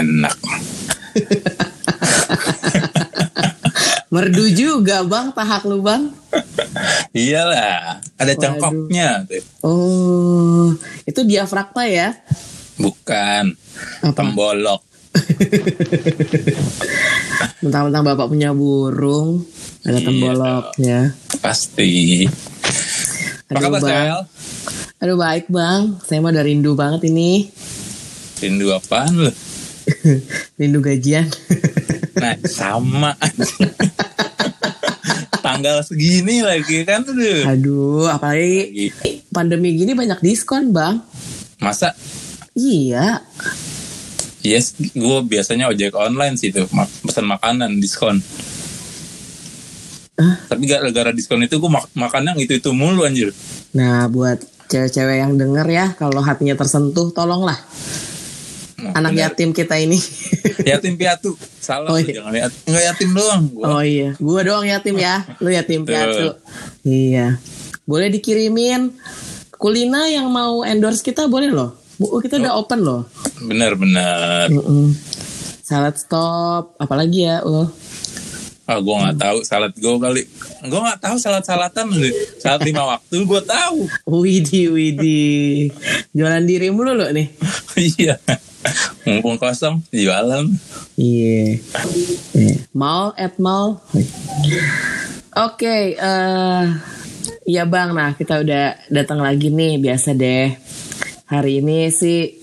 Enak. Merdu juga bang, pahak lu bang. Iyalah, ada Waduh. cangkoknya. Oh, itu diafragma ya? Bukan. Apa? Tembolok. Mentang-mentang bapak punya burung, ada Iya. temboloknya. Pasti. Apa Aduh, kabar, Bang. Sel? Aduh baik bang, saya mah udah rindu banget ini. Rindu apaan lu? rindu gajian. Nah, sama. Tanggal segini lagi kan tuh. Aduh, apalagi Lagi. pandemi gini banyak diskon bang. Masa Iya, Yes, gue biasanya ojek online sih tuh, pesan makanan diskon. Tapi gara-gara diskon itu gue mak makan yang itu itu mulu anjir. Nah, buat cewek-cewek yang denger ya, kalau hatinya tersentuh, tolonglah anak bener. yatim kita ini. yatim piatu. Salah, Oh, iya. jangan yatim. Enggak yatim doang. Gua. oh iya, gua doang yatim ya, lu yatim piatu. Iya, boleh dikirimin kulina yang mau endorse kita boleh loh. Bu, kita udah open loh. Bener-bener. Mm-mm. Salad stop, apalagi ya, oh. Ah, gue nggak tahu salad gue kali. Gue nggak tahu salad-salatan. lu. Salad lima waktu gue tahu. Widi, Widi. Jualan diri mulu lo nih. Iya. Mumpung kosong, jualan. Iya. Eh, Mal at mal. Oke, eh iya Bang. Nah, kita udah datang lagi nih, biasa deh. Hari ini sih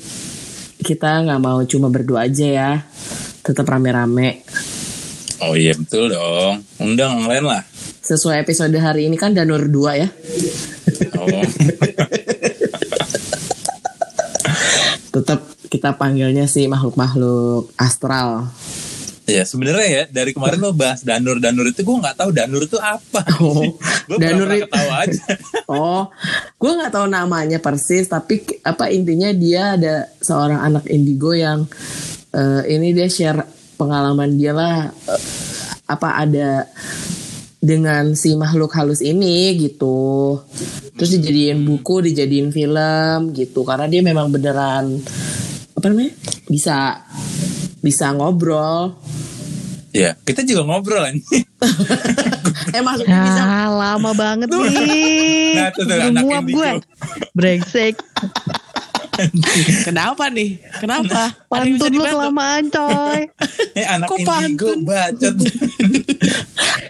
kita nggak mau cuma berdua aja ya. Tetap rame-rame. Oh iya betul dong. Undang yang lain lah. Sesuai episode hari ini kan Danur 2 ya. Oh. Tetap kita panggilnya sih makhluk-makhluk astral. Ya sebenarnya ya dari kemarin lo bahas danur danur itu gue nggak tahu danur itu apa. Oh, gue danur pernah i- ketawa aja. Oh, gue nggak tahu namanya persis, tapi apa intinya dia ada seorang anak indigo yang eh, ini dia share pengalaman dia lah eh, apa ada dengan si makhluk halus ini gitu. Terus dijadiin buku, dijadiin film gitu karena dia memang beneran apa namanya bisa bisa ngobrol. ya kita juga ngobrol anjing. eh maksudnya bisa Ah, lama banget nih. Nah, tuh, tuh, indigo. gue. Brengsek. kenapa nih? Kenapa? Bisa Pantun lu kelamaan coy. Eh anak Kok indigo pantun? bacot.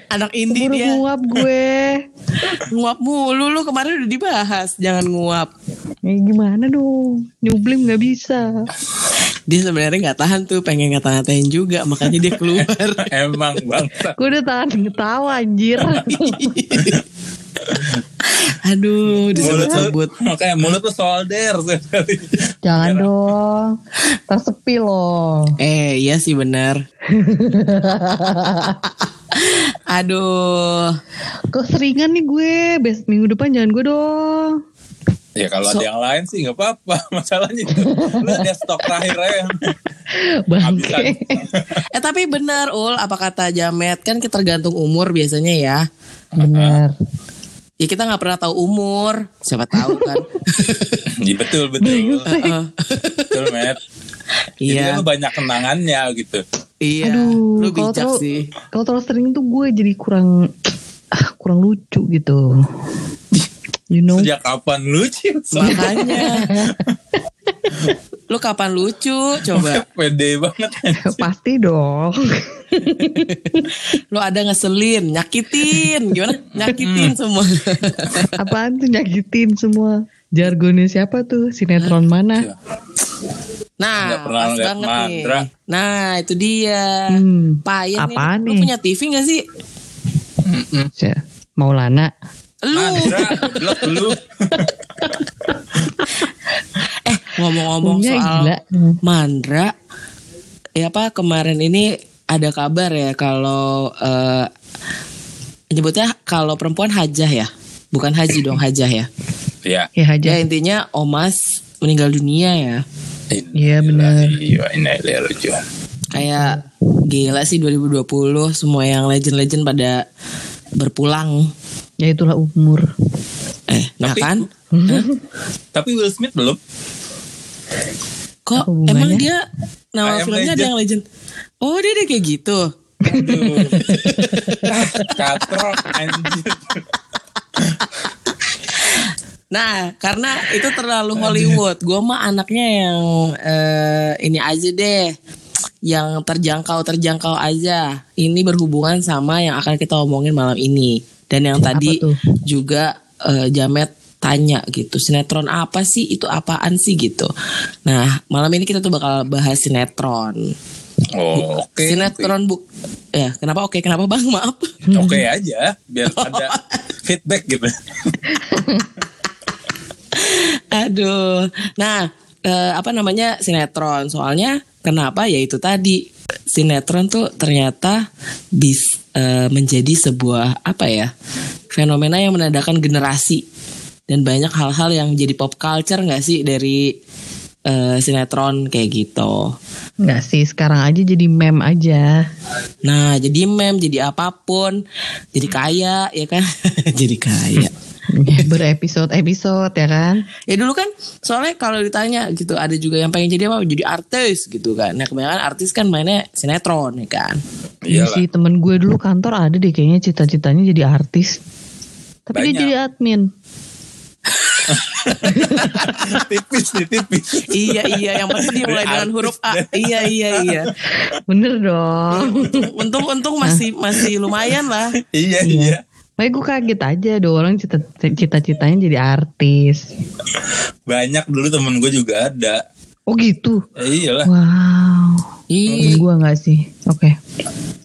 Anak indie dia. muap gue. Nguap mulu lu kemarin udah dibahas Jangan nguap Ya gimana dong? Nyublim gak bisa. Dia sebenarnya nggak tahan tuh Pengen ngata-ngatain juga Makanya dia keluar Emang bangsa. Gue udah tahan ketawa anjir. Aduh disebut-sebut makanya mulut tuh solder. Jangan dong. Tersepi loh. Eh iya sih benar Aduh Keseringan nih gue. Best minggu depan jangan gue dong. Ya kalau So- ada yang lain sih nggak apa-apa. Masalahnya itu lu ada stok terakhir ya. Bangke. Eh tapi benar Ul Apa kata Jamet Kan kita tergantung umur biasanya ya Bener. Ya kita nggak pernah tahu umur Siapa tahu kan Iya betul betul. Betul Matt. Jadi Iya lu banyak kenangannya gitu. Iya Aduh, Lu kalau bijak terlalu- sih Kalau terlalu sering tuh gue jadi kurang ah, kurang lucu gitu. You know? Sejak kapan lucu? Makanya Lu kapan lucu Coba Pede banget. Pasti dong. Lu ada ngeselin Nyakitin Gimana Nyakitin semua Apaan tuh nyakitin semua. Jargonnya siapa tuh? Sinetron mana? Nah Nggak pernah pas banget Mandra. nih Nah itu dia Hmm. Payen Apaan nih Lu nih? punya TV gak sih Siapa? Maulana. Lu Mandra, blok dulu. Eh ngomong-ngomong soal gila. Mandra Ya apa kemarin ini Ada kabar ya Kalau eh, Nyebutnya kalau perempuan hajah ya Bukan haji dong hajah ya Ya. Ya aja. Ya intinya Omas meninggal dunia ya Iya, benar. Iya. Kayak gila sih 2020 Semua yang legend-legend pada berpulang Ya itulah umur. Eh nah Tapi- kan Tapi Will Smith belum. Kok emang dia nama filmnya ada yang legend? Oh dia ada kayak gitu. Aduh. Ah, Katrok anjir. Nah, karena itu terlalu Hollywood. Gue mah anaknya yang eh, ini aja deh, yang terjangkau terjangkau aja. Ini berhubungan sama yang akan kita omongin malam ini. Dan yang Apa tadi tuh? juga eh, Jamet tanya gitu, sinetron apa sih? Itu apaan sih gitu. Nah, malam ini kita tuh bakal bahas sinetron. Oh, oke. sinetron bu, ya kenapa oke? Kenapa bang? Maaf. Oke aja, biar ada feedback gitu. Aduh. Nah, eh, apa namanya sinetron? Soalnya kenapa? Ya itu tadi sinetron tuh ternyata bis eh, menjadi sebuah apa ya fenomena yang menandakan generasi. Dan banyak hal-hal yang jadi pop culture nggak sih dari eh, sinetron kayak gitu. Enggak sih, sekarang aja jadi meme aja. Nah, jadi meme, jadi apa pun, jadi kaya ya kan? jadi kaya. Berepisode-episode ya kan. Ya dulu kan soalnya kalau ditanya gitu ada juga yang pengen jadi apa? Jadi artis gitu kan. Nah kebanyakan artis kan mainnya sinetron ya kan. Iya sih temen gue dulu kantor ada deh kayaknya cita-citanya jadi artis. Tapi dia Banyak. jadi admin. tipis nih, tipis. iya iya yang penting dia mulai Dari dengan artis huruf A. Iya iya iya. Bener dong. Untung untung masih masih lumayan lah. iya, Iya. iya. Makanya gue kaget aja ada orang cita- cita-citanya jadi artis. Banyak dulu temen gue juga ada. Oh gitu. Eh, iyalah. Wow. Ih, Temen gue nggak sih. Oke.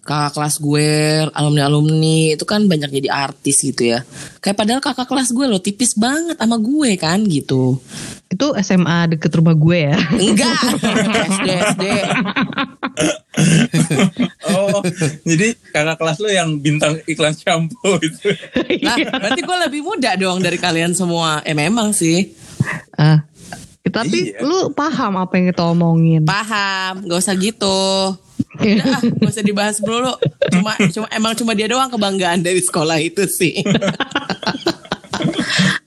kakak kelas gue, alumni alumni itu kan banyak jadi artis gitu ya. Kayak padahal kakak kelas gue loh tipis banget sama gue kan gitu. Itu SMA deket rumah gue ya. Enggak, SD SD. Oh, jadi kakak kelas lo yang bintang iklan shampoo itu. Lah, berarti gue lebih muda dong dari kalian semua. Eh memang sih. ah. Tapi Iya. lu paham apa yang kita omongin. Paham, gak usah gitu. Udah, ah, gak usah dibahas dulu. Cuma, cuma emang cuma dia doang kebanggaan dari sekolah itu sih.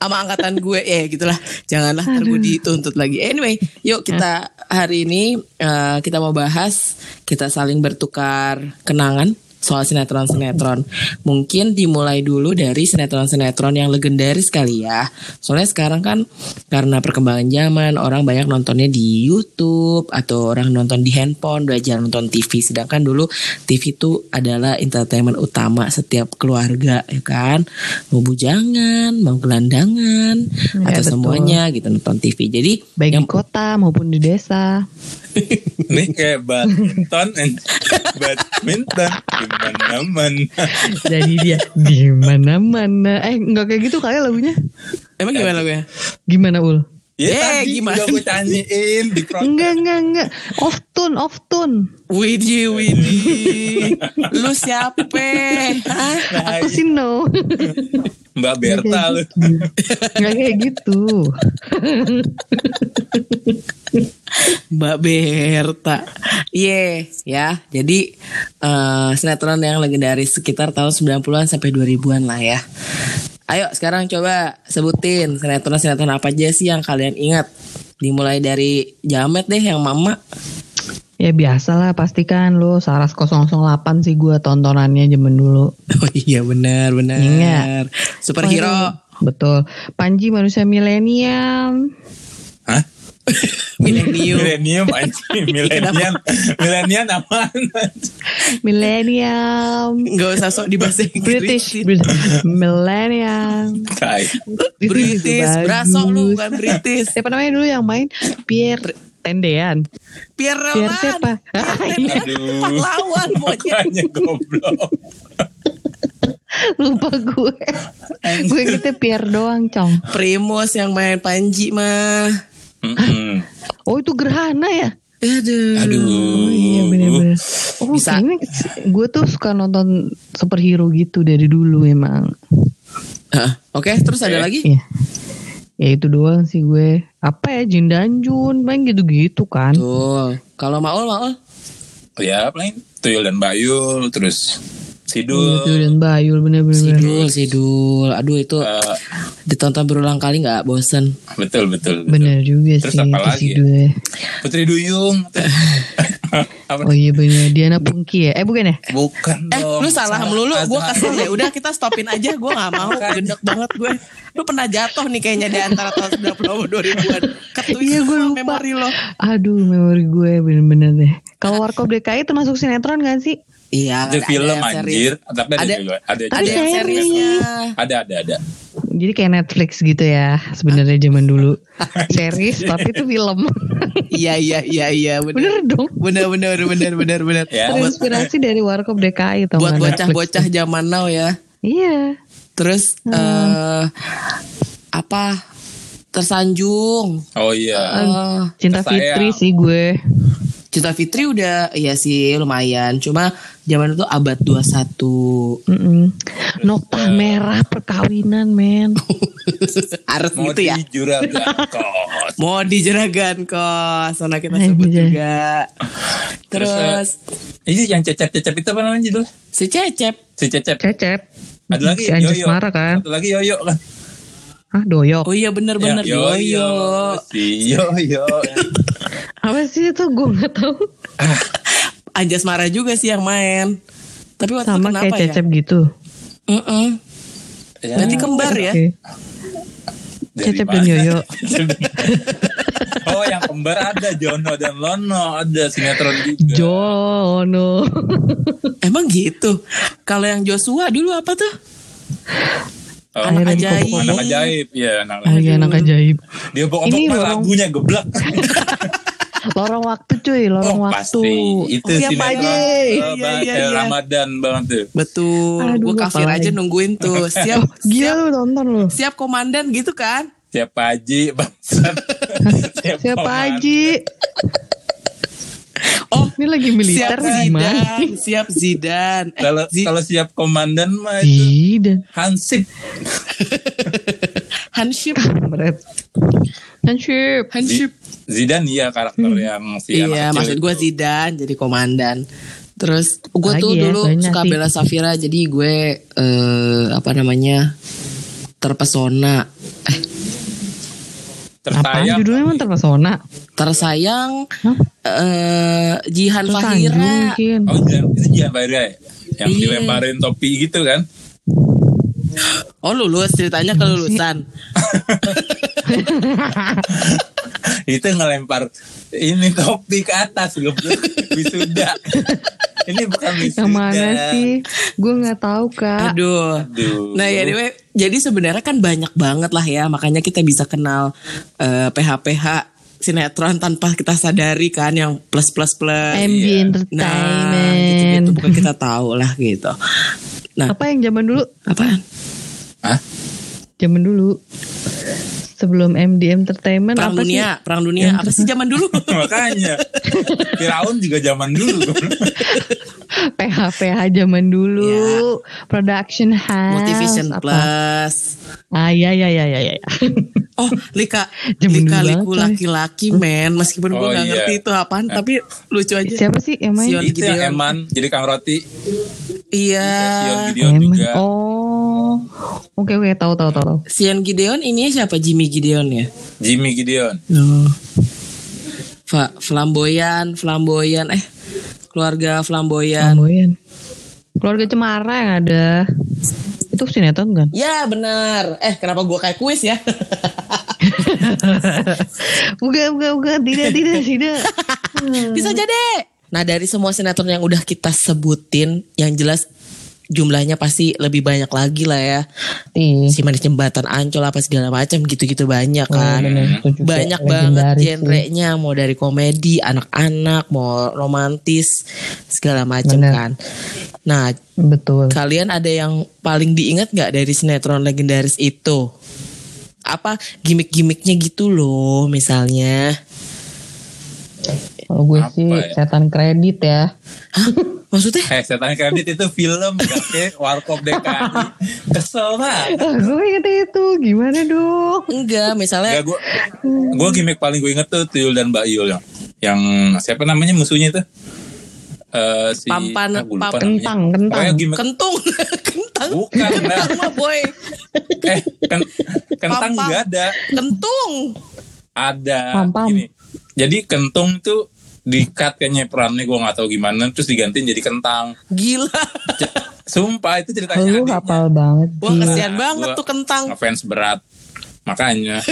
Sama angkatan gue, ya gitulah. Janganlah gue dituntut lagi. Anyway, yuk kita hari ini eh, kita mau bahas, kita saling bertukar kenangan soal sinetron-sinetron. Mungkin dimulai dulu dari sinetron-sinetron yang legendaris kali ya. Soalnya sekarang kan karena perkembangan zaman orang banyak nontonnya di YouTube atau orang nonton di handphone, belajar nonton TV. Sedangkan dulu TV itu adalah entertainment utama setiap keluarga ya kan. Mau bujangan, mau gelandangan Ya, atau betul. semuanya gitu nonton TV. Jadi Baik yang di kota maupun di desa. Nih kayak badminton and badminton gimana mana. Jadi dia di mana-mana. Eh nggak kayak gitu kayak lagunya. emang gimana gue? Gimana ul? Ya Eh, tadi gimana? udah gue tanyain di pro- Enggak enggak enggak. Off tune off tune. Widih, widih. Lu siapa? Hah? Apa sih no? Mbak Berta lu. Enggak kayak gitu. Mbak Berta. Iya, ya. Jadi eh, sinetron yang legendaris sekitar tahun 90-an sampai 2000-an lah ya. Ayo sekarang coba sebutin sinetron-sinetron apa aja sih yang kalian ingat. Dimulai dari Jamet deh yang mama. Ya biasa lah pastikan lu Saras 008 sih gua tontonannya zaman dulu. Oh iya benar benar. Ingat. Superhero. Betul. Panji manusia milenial. Hah? Milenium. Milenium anjing, milenium. Milenium apaan? Milenial. Gak usah sok di bahasa Inggris. British. British. Tai. British. Berasok lu bukan British. Siapa namanya dulu yang main? Pierre Tendean. Pierre Pierre siapa? Aduh. Pahlawan monyet. Makanya goblok. Lupa gue. gue gitu Pierre doang, Cong. Primus yang main Panji mah. Oh, itu Gerhana ya? Aduh. Aduh. Oh iya bener-bener. Oh Bisa. kayaknya gue tuh suka nonton superhero gitu dari dulu emang. Oke, terus ada Oke. lagi? Iya. Ya itu doang sih gue. Apa ya Jin dan Jun, main gitu-gitu kan. Tuh. Kalau Maul, Maul. Oh ya, paling Tuyul dan Bayul terus Sidul. Itu dan Bayul bener-bener. Sidul, Sidul. Aduh itu Eh, ditonton berulang kali nggak bosen. betul, betul, betul. Bener juga Terus sih. apa itu lagi si ya? Dul. Putri Duyung. Apa? Oh iya bener. Diana Pungki ya. Eh bukan ya? Bukan Eh, dong. lu salah melulu. Gue kesel deh. Udah kita stopin aja. Gue nggak mau. Gendek banget gue. Lu pernah jatuh nih kayaknya di antara tahun 90 sama 2000-an. Ketui Iya, gue lupa. memori lo. Aduh memori gue bener-bener deh. Kalau Warkop DKI termasuk sinetron gak sih? Iya. Itu ada film series. anjir. Tapi ada, Ada- juga. Ada, Ada juga. yang series. seriesnya. Ada, ada, ada. Jadi kayak Netflix gitu ya sebenarnya zaman dulu. Series tapi itu film. Iya, iya, iya, iya. Bener. Bener dong. Bener, bener, bener, bener, bener. Ya. Terinspirasi dari Warkop DKI tau Buat bocah-bocah zaman now ya. Iya. Terus eh apa? Tersanjung. Oh iya. Eh, Cinta Tersayang. Fitri sih gue. Cinta Fitri udah ya sih lumayan. Cuma zaman itu abad 21. Mm-mm. Nokta merah perkawinan men. Harus Mau gitu ya. di juragan kos. Mau di jeragan kos. Sana kita Anjay. sebut juga. Terus, Terus Ini yang cecep-cecep itu apa namanya judul? si Cecep. Si cecep. Cecep. Ada lagi Si Yoyo. Mara kan. Satu lagi Yoyo kan. Hah doyok. Oh iya bener-bener Ya, Yoyo. Si Yoyo. Apa sih itu gue gak tahu. Anjas Mara juga sih yang main. Tapi waktu itu Sama kenapa kayak ya? Cecep gitu. Mm-mm. Ya, Berarti kembar ya? Dari Cecep dan Yoyo. oh yang kembar ada Jono dan Lono ada sinetron juga. Jono. Emang gitu. Kalau yang Joshua dulu apa tuh? Oh, Anak ajaib. dipokok-pokok. anak ajaib ya anak iya, anak ajaib. Dia pokok Ini pokok lorong- lagunya geblak. Lorong waktu cuy, lorong oh waktu. pasti itu Oh, siapa sinetron aja? eh, Iya, iya, iya. Ramadan banget tuh. Betul. Aduh, Gue kafir aja lagi. nungguin tuh. Siap, Gila siap, lu tonton lu. siap komandan gitu kan? Siap Haji bangsat. Siap. Haji? Oh, Ini lagi militer siap? Zidan. Siap Zidan. Eh, Kalau Zi- kalau siap komandan mah itu Ih, dan Hansip. Hanship. Berat. Handship. Hanship. Zidan iya karakter yang si Iya, maksud gue itu. Zidan jadi komandan. Terus gue tuh ya, dulu suka sih. bela Safira jadi gue eh, apa namanya terpesona, eh tersayang. judulnya emang terpesona? tersayang Hah? eh Jihan Terus Fahira. Mungkin. Oh Jihan, itu Jihan Fahira ya? Yang Iya. dilemparin topi gitu kan? Oh lulus ceritanya kelulusan. itu ngelempar ini topi ke atas goblok. wisuda. ini bukan wisuda. Yang mana sih? Gue nggak tahu kak. Aduh. Aduh. Nah ya anyway, jadi sebenarnya kan banyak banget lah ya makanya kita bisa kenal eh, PH-PH sinetron tanpa kita sadari kan yang plus plus plus. MG Iya. Nah, Entertainment. gitu-gitu bukan kita tahu lah gitu. Nah, Apa yang zaman dulu? apaan? Hah? Zaman dulu. Sebelum MD Entertainment Perang apa sih? dunia, perang dunia apa sih zaman dulu? Makanya. Firaun juga zaman dulu. PH PH zaman dulu. Production house. Multivision apa? Plus. Ah iya iya iya iya. iya. Oh, Lika, Zaman Lika Liku laki-laki men, meskipun gue Oh, gak iya. ngerti itu apaan, tapi lucu aja. Siapa sih yang main? Sion itu yang Gideon. Eman jadi Kang Roti. Iya. Sion Gideon Emang. juga. Oh. Oke oke tahu tahu tahu. tahu. Sian Gideon ini siapa? Jimmy Gideon ya? Jimmy Gideon. Oh. Fa flamboyan, flamboyan, eh keluarga flamboyan. Flamboyan. Keluarga Cemara yang ada. Itu sinetron kan? Ya benar. Eh kenapa gua kayak kuis ya? Bukan bukan bukan tidak tidak tidak. Bisa jadi. Nah dari semua sinetron yang udah kita sebutin, yang jelas jumlahnya pasti lebih banyak lagi lah ya. Iya. Si manis jembatan Ancol apa segala macam gitu-gitu banyak kan. bener, itu juga banyak banget genrenya mau dari komedi, anak-anak, mau romantis segala macam kan. Nah Betul. Kalian ada yang paling diingat nggak dari sinetron legendaris itu? Apa gimmick-gimmicknya gitu loh misalnya? Kalau gue Apa sih ya? setan kredit ya. Hah? Maksudnya? Eh, setan kredit itu film, gak kayak Warkop DKI. Kesel banget. Gue inget itu gimana dong? Enggak, misalnya Gak gue, gue gimmick paling gue inget tuh Tuyul dan Mbak Yul yang, yang siapa namanya musuhnya itu? eh, si Pampan- ah, namanya. Kentang, kentang. Gimmick- Kentung, kentang, Bukan, kentang mah boy, eh ken- kentang Pam-pam. nggak ada kentung. ada Pam-pam. gini. Jadi kentung tuh di-cut kayaknya perannya gue nggak tahu gimana terus digantiin jadi kentang. Gila. Sumpah itu ceritanya Lu adiknya. hafal banget Wah sih. kasihan Nah, banget gua- tuh kentang. ngefans berat makanya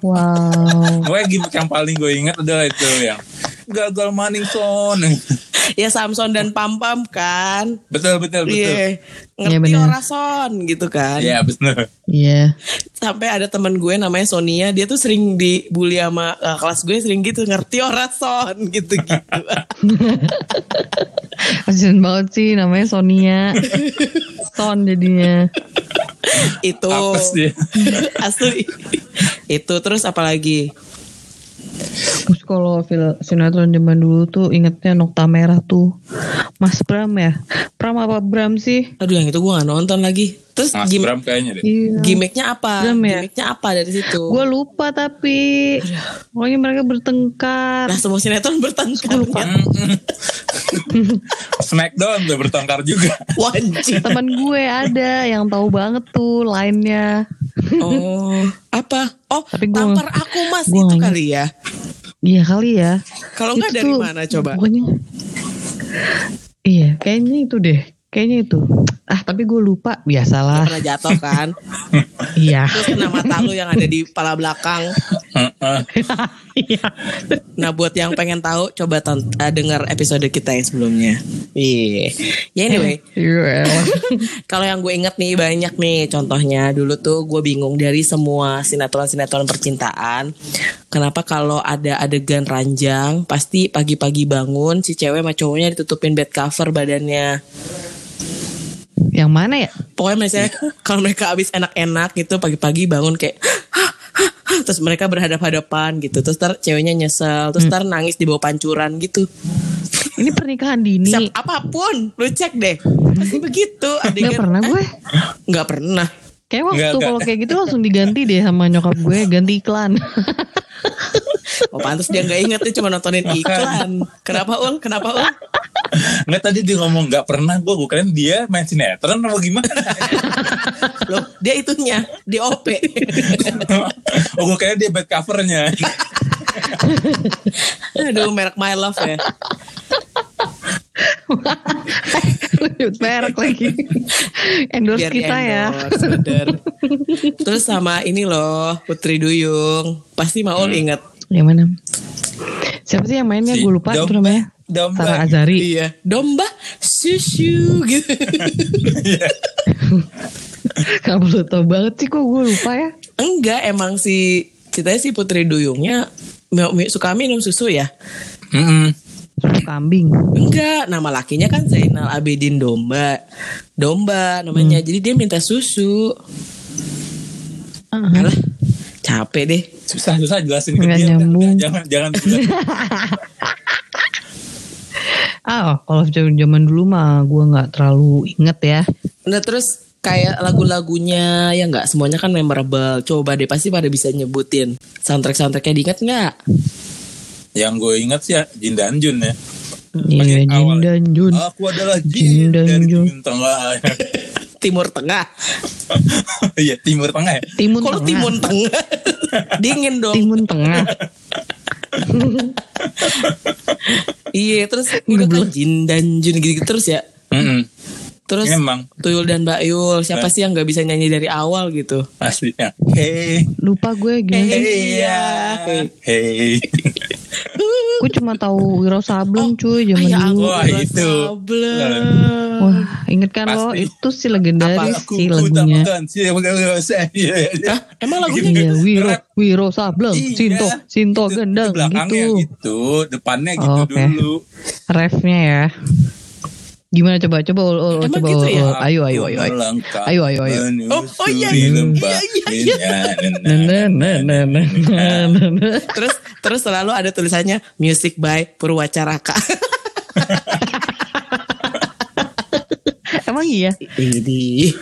Wow. Pokoknya gimmick yang paling gue inget adalah itu yang gagal maning son. Ya Samson dan Pam Pam kan. betul betul betul. Iya. Iya, Ngerti benar. orason gitu kan. Iya betul. Iya. Sampai ada teman gue namanya Sonia, dia tuh sering dibully sama eh, kelas gue sering gitu ngerti orason gitu-gitu. Kasian banget sih namanya Sonia. Son jadinya. itu asli. itu terus apalagi? Terus kalau film sinetron zaman dulu tuh ingetnya Nokta Merah tuh. Mas Bram ya. Pram apa Bram sih? Aduh yang itu gue gak nonton lagi. Terus Mas gim Bram kayaknya deh. Iya. gimmicknya apa? Bram ya? Gimmicknya apa dari situ? Gue lupa tapi pokoknya mereka bertengkar. Nah semua sinetron bertengkar. Smackdown tuh bertengkar juga. Wajib. Teman gue ada yang tahu banget tuh lainnya. Oh, apa? Oh, Tapi gua- tampar aku mas gua itu kali ya. Iya kali ya. Kalau nggak dari tuh mana coba? Pokoknya Iya, kayaknya itu deh. Kayaknya itu. Ah, tapi gue lupa. Biasalah. Pernah jatuh kan? Iya. Terus kena mata lu yang ada di kepala belakang. Iya. Nah buat yang pengen tahu coba ton- eh, dengar episode kita yang sebelumnya. Iya. Ya anyway, Iya. kalau yang gue inget nih banyak nih contohnya. Dulu tuh gue bingung dari semua sinetron-sinetron percintaan. Kenapa kalau ada adegan ranjang pasti pagi-pagi bangun si cewek sama cowoknya ditutupin bed cover badannya. Yang mana ya? Pokoknya misalnya kalau mereka habis enak-enak gitu pagi-pagi bangun kayak terus mereka berhadap-hadapan gitu terus ntar ceweknya nyesel terus ntar nangis di bawah pancuran gitu Ini pernikahan dini. Siap, apa pun lu cek deh pasti begitu Gak adegan pernah gue. nggak pernah Kayak waktu kalau kayak gitu langsung diganti deh sama nyokap gue. Ganti iklan. oh pantas dia nggak inget dia cuma nontonin iklan kenapa ul kenapa ul Nggak tadi dia ngomong nggak pernah gue gue keren dia main sinetron apa gimana? loh dia itunya di op oh gue kira dia bad covernya. aduh merek my love ya Lanjut merek lagi. Endorse Biar kita ya. di-endorse, bener. terus sama ini loh Putri Duyung pasti Maul inget Yang mana? Siapa sih yang mainnya? Si gue lupa itu Domba- namanya. Domba. Sarah Azari. Iya, domba susu gitu. Kamu lu tau banget sih kok gue lupa ya. Enggak, emang si ceritanya si Putri Duyungnya suka minum susu ya? Mm-mm. Susu kambing. Enggak, nama lakinya kan Zainal Abidin Domba. Domba namanya. Jadi dia minta susu. Ah, Alah, capek deh. Susah susah jelasin ke dia. nyambung. Jangan jangan. jangan. Ah, kalau zaman dulu mah gue nggak terlalu inget ya. Nah terus kayak lagu-lagunya ya nggak semuanya kan memorable. Coba deh pasti pada bisa nyebutin soundtrack-soundtracknya diingat nggak? Yang gue ingat sih ya Jin dan Jun ya. Iya, Jin awal. dan Jun. Aku adalah Jin Jin dan dari Jun. Timur Tengah. Timur Tengah. Iya Timur Tengah ya. Timun Kalau. Timun Tengah, dingin dong. Timun Tengah. Iya terus udah kan Jin dan Jun gitu, terus ya. Mm-mm. Terus Emang Tuyul dan Mbak Yul siapa sih yang nggak bisa nyanyi dari awal gitu? aslinya. Hey, Lupa gue gimana. sih? hey, ya. hey. Gue cuma tahu Wiro Sableng cuy zaman ya dulu. Wah, itu. Sableng. Wah, inget kan lo Pasti. itu sih legendaris Aku sih ku lagunya. si saya. Iya, iya. Hah? Emang lagunya Iya, gitu? Wiro, Rap. Wiro Sableng, Iya. Sinto, Sinto Itu- Gendang itu belakangnya gitu. gitu, depannya gitu Oh, oke. dulu. Refnya ya. Gimana coba coba ul, ul, Emang coba gitu ul, ya? ayo ayo ayo ayo. Ayo, ayo, ayo. Oh, oh, iya, iya, iya, iya, iya. Nah. Terus terus selalu ada tulisannya music by Purwacaraka. Emang iya? Ini.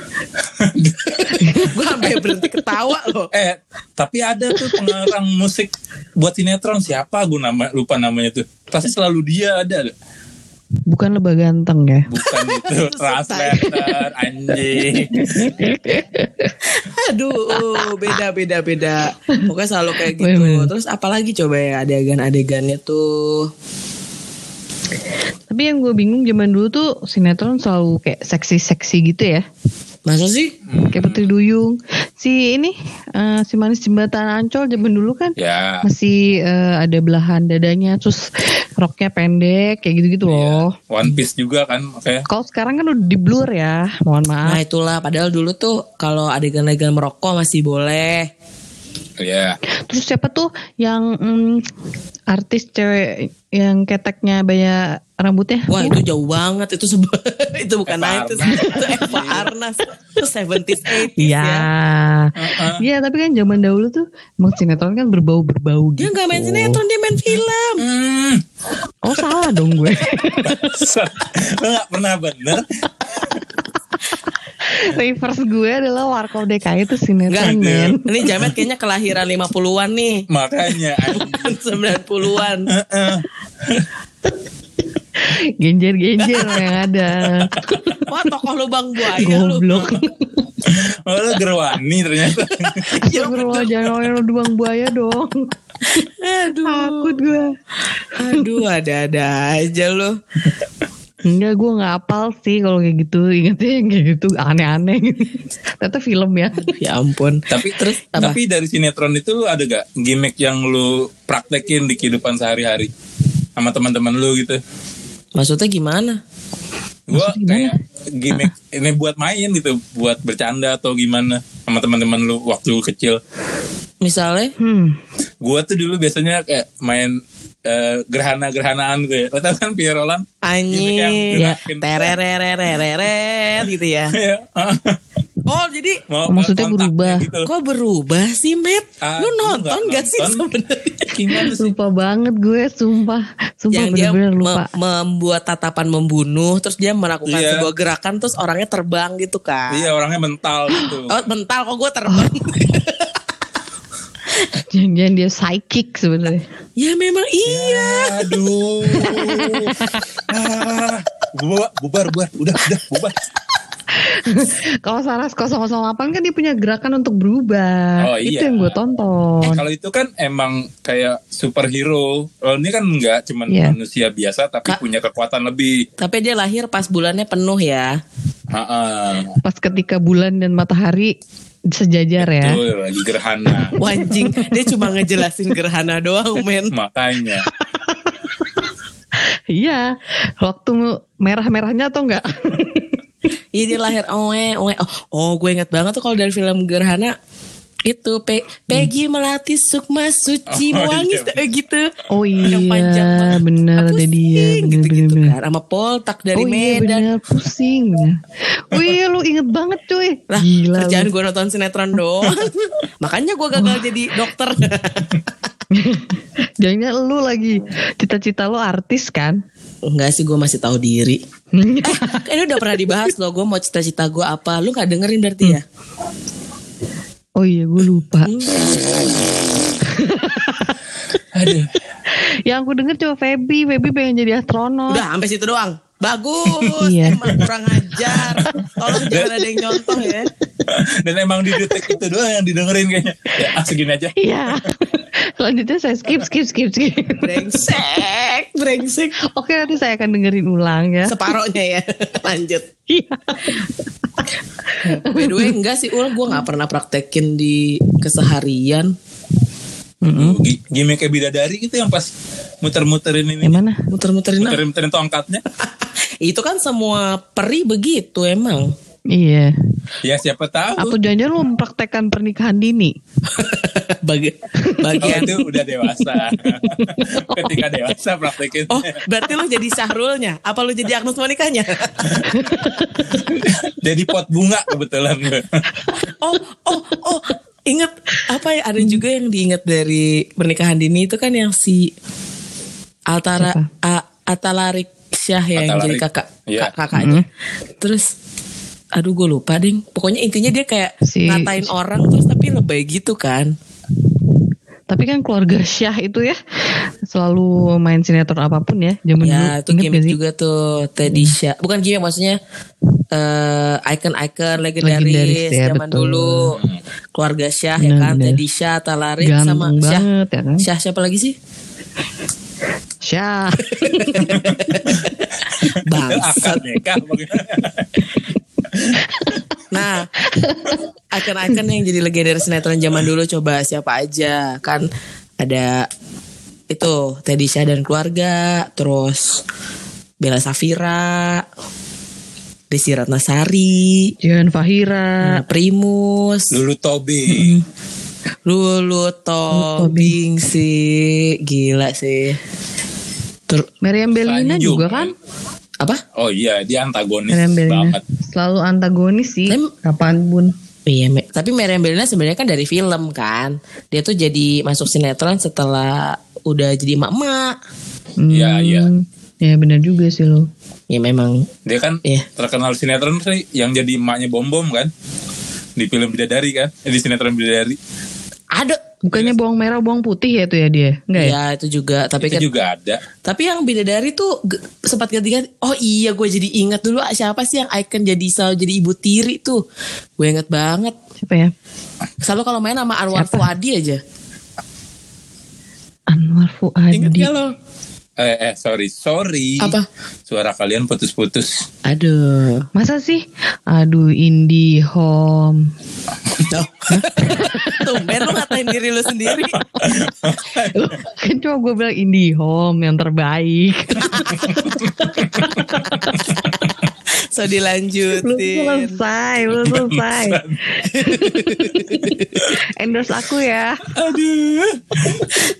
Gue sampai berhenti ketawa loh. Eh, tapi ada tuh pengarang musik buat sinetron siapa gue nama lupa namanya tuh. Pasti selalu dia ada. Bukan lebah ganteng ya. Bukan itu translator anjing. Aduh, beda beda beda. Pokoknya selalu kayak gitu. Bener. Terus apalagi coba ya adegan-adegannya tuh. Tapi yang gue bingung zaman dulu tuh sinetron selalu kayak seksi-seksi gitu ya. Masa sih? Kayak Putri Duyung. Si ini eh, si manis jembatan Ancol zaman dulu kan Ya. masih eh, ada belahan dadanya terus roknya pendek kayak gitu-gitu loh. One Piece juga kan makanya. Kalau sekarang kan udah di blur ya. Mohon maaf. Nah itulah padahal dulu tuh kalau adegan-adegan merokok masih boleh. Ya. Terus siapa tuh yang mm, artis cewek yang keteknya banyak rambutnya? Wah itu jauh banget itu sebuah itu bukan Eva 90s Arnas. itu Eva Arnas itu 70s 80s Iya. ya. Iya, tapi kan zaman dahulu tuh emang sinetron kan berbau-berbau gitu. Dia nggak main sinetron dia main film. Hmm. Oh, salah dong gue. Lo gak pernah bener. Reverse gue adalah Warkop DKI itu sinetron, men. ini Jamet kayaknya kelahiran 50-an nih. Makanya anjing. Bukan 90-an. Genjer-genjer yang ada. Wah tokoh lubang buaya lu. Goblok. Oh, lo gerwani ternyata. Ya Astagfirullah, jangan ngomongin lu dubang buaya dong. Aduh. Takut gue. Aduh ada-ada aja lo. Enggak, gue gak apal sih kalau kayak gitu. Ingetnya yang kayak gitu aneh-aneh. Ternyata film ya. Ya ampun. tapi Terus apa? tapi dari sinetron itu lu ada gak gimmick yang lu praktekin di kehidupan sehari-hari sama teman-teman lu gitu? Maksudnya gimana? Gue kayak gimmick ini buat main gitu, buat bercanda atau gimana sama teman-teman lu waktu kecil. Misalnya? Hmm. Gue tuh dulu biasanya kayak main eh, gerhana-gerhanaan gitu ya. Lo tau kan Pierre Roland? Anjing. Gimmick yang Ya. gerakin. Tererererereret gitu ya. Iya. Oh jadi Mau Maksudnya kontaknya berubah. Gitu. kok berubah sih Matt? Ah, Lu lu nonton nggak gak sih nonton? sebenarnya? Sih? Lupa banget gue, sumpah. Sumpah yang dia bener-bener me- lupa. membuat tatapan membunuh terus dia melakukan Iya. sebuah gerakan terus orangnya terbang gitu kan Iya orangnya mental gitu. oh mental kok gue terbang Jangan-jangan dia psychic sebenarnya. ya memang iya Aduh. ah, bubar, bubar, bubar. Udah, udah, bubar. Kalau Saras 008 kan dia punya gerakan untuk berubah. Oh, iya. Itu yang gue tonton. Kalau itu kan emang kayak superhero. Kalau ini kan enggak, cuman Iya. manusia biasa tapi Kak. punya kekuatan lebih. tapi dia lahir pas bulannya penuh ya Heeh. Pas ketika bulan dan matahari sejajar ya. Betul, lagi gerhana. Wanjing dia cuma ngejelasin gerhana doang men Makanya. Iya. Waktu merah-merahnya atau enggak? Iya dia lahir oe oe oh, oh gue inget banget tuh kalau dari film gerhana itu Pe Peggy Melati Sukma Suci Oh, Wangi iya. eh, gitu Oh yang panjang iya, banget. bener Aku ada dia, sing, bener gitu-gitu bener. kan sama Poltak dari oh iya Medan bener, pusing. bener. Oh iya lu inget banget cuy. Lah, Gila kerjaan gue nonton sinetron doang. Makanya gue gagal jadi dokter. Jangan lu lagi cita-cita lu artis kan? Enggak sih, gue masih tahu diri. Eh, ini udah pernah dibahas loh. Gue mau cita-cita gue apa? Lu gak dengerin berarti ya? Oh iya gue lupa. Aduh. Yang aku denger cuma Feby, Feby pengen jadi astronot. Udah sampai situ doang. Bagus, Iya. emang kurang ajar. Tolong jangan ada yang nyontoh ya. Dan emang di detik itu doang yang didengerin kayaknya. Ya, ah, segini aja. Iya. Selanjutnya saya skip, skip, skip, skip. Brengsek, brengsek. Oke nanti saya akan dengerin ulang ya. Separohnya ya. Lanjut. Iya. By the way, enggak sih, Ul. Gue gak pernah praktekin di keseharian. Gi- Gimmick kayak bidadari gitu yang pas muter-muterin ini. Yang mana? Muter-muterin apa? Muterin-muterin tongkatnya. Itu kan semua peri begitu emang. Iya. Ya siapa tahu. Atau jangan-jangan lu mempraktekkan pernikahan dini? Bagi, Oh, bagian itu udah dewasa. Ketika dewasa praktekin. Oh, berarti lu jadi Syahrulnya? Apa lu jadi Agnes Monikanya? Jadi pot bunga kebetulan oh, oh, oh. Ingat apa ya? Ada juga yang diingat dari pernikahan dini itu kan yang si Altara? A, Atalarik Syah ya, yang jadi Atalarik. kakak kak- kakaknya. Terus aduh gue lupa ding. Pokoknya intinya dia kayak Si- ngatain orang terus tapi lebay gitu kan. Tapi kan keluarga Syah itu ya selalu main sinetron apa pun ya zaman dulu. Ya itu Ingat gimmick juga tuh Tedisha. Bukan gimmick maksudnya eh icon-icon legendaris, Legendaris, ya, zaman betul. dulu. Keluarga Syah ya kan, Benar-benar. Tedisha, Talarin sama Ganteng Syah. banget ya kan. Syah siapa lagi sih? Syah. Bangsat. Nah, icon-icon yang jadi legendaris sinetron zaman dulu coba siapa aja kan ada itu Teddy Syah dan keluarga, terus Bella Safira, Desi Ratnasari, Jihan Fahira. nah, Primus, Lulu Tobing. Lulu Tobing sih, gila sih. Ter Meriam Bellina juga kan? apa? Oh iya, dia antagonis Meriam Bellina. banget. Selalu antagonis sih. Em- Kapan pun. Iya, Me- tapi Meriam Bellina sebenarnya kan dari film kan. Dia tuh jadi masuk sinetron setelah udah jadi emak-emak. Iya, iya. Ya benar juga sih lo. Ya memang Dia kan Iya. terkenal sinetron sih yang jadi emaknya bom bom kan di film Bidadari kan, eh, di sinetron Bidadari. ada Bukannya bawang merah, bawang putih ya itu ya dia? Enggak ya? ya itu juga tapi Itu kan juga ada. tapi yang bidadari tuh sempat ganti-ganti oh iya gue jadi ingat dulu ah, siapa sih yang icon jadi selalu jadi ibu tiri tuh gue inget banget Siapa ya? selalu kalau main sama Anwar Siapa? Fuadi aja Anwar Fuadi. gak lo Eh, eh sorry, sorry. Apa? Suara kalian putus-putus. aduh Masa sih? Aduh, Indie Home. Loh. Tumben lo ngatain diri lo sendiri kan cuma gue bilang Indie Home yang terbaik. So belum dilanjutin selesai, belum selesai. Endorse aku ya. Aduh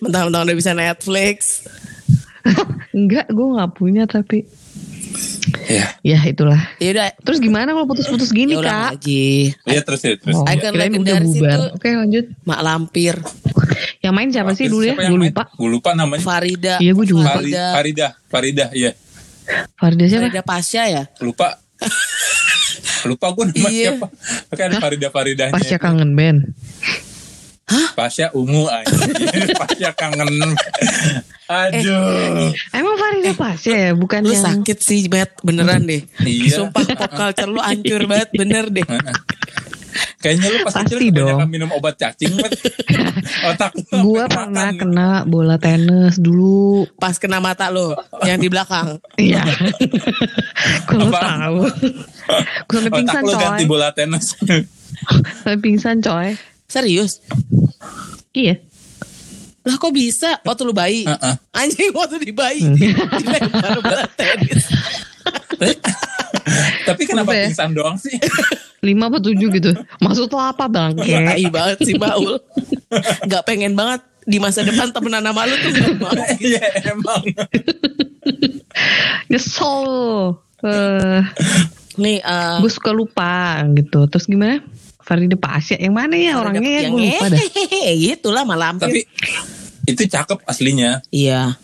Mentang-mentang udah bisa Netflix Enggak, gue nggak punya tapi. Ya, Ya itulah. Yaudah Terus gimana kalau putus-putus gini ya udah kak? lagi iya terus ya terus. Oh, Icon legendaris bubar. itu- Oke lanjut. Mak Lampir Yang main siapa sih dulu ya? Gue lupa. Gue lupa namanya. Farida Iya, gue juga Farida Farida, Farida, iya. Farida siapa? Farida Pasha ya Lupa. lupa gue nama Iya. siapa. Kan Farida Faridahnya. Pasca kangen band. Pasya ungu anjir. Pasya kangen. Aduh. Emang Farida Pasca ya? Bukan Lu yang... sakit sih Bet Beneran deh Iya. Sumpah pop culture lu hancur banget Bener deh Kayaknya lu pas Pasti kecil dong. minum obat cacing, Bet. Otak lu Gue sampai pernah kena bola tenis dulu. Pas kena mata lu Yang di belakang Iya. Gue Apaan? tahu. Gue pingsan Otak lu coy. ganti bola tenis. Sampai pingsan coy. Serius Iya. Lah kok bisa Waktu lu bayi Heeh. Anjing waktu di bayi. Dilempar bola tenis Tapi kenapa ya? pingsan doang sih? Lima apa tujuh gitu. Maksud lo apa bangke? Tai banget sih Baul Gak pengen banget Di masa depan temenan sama lu tuh gak mau Iya emang. Nyesel. Eh, Nih eh, gue suka lupa gitu. Terus gimana? Farida Pasya yang mana ya orangnya ya yang gue lupa dah. hehehe gitu lah malam Tapi itu cakep aslinya. Iya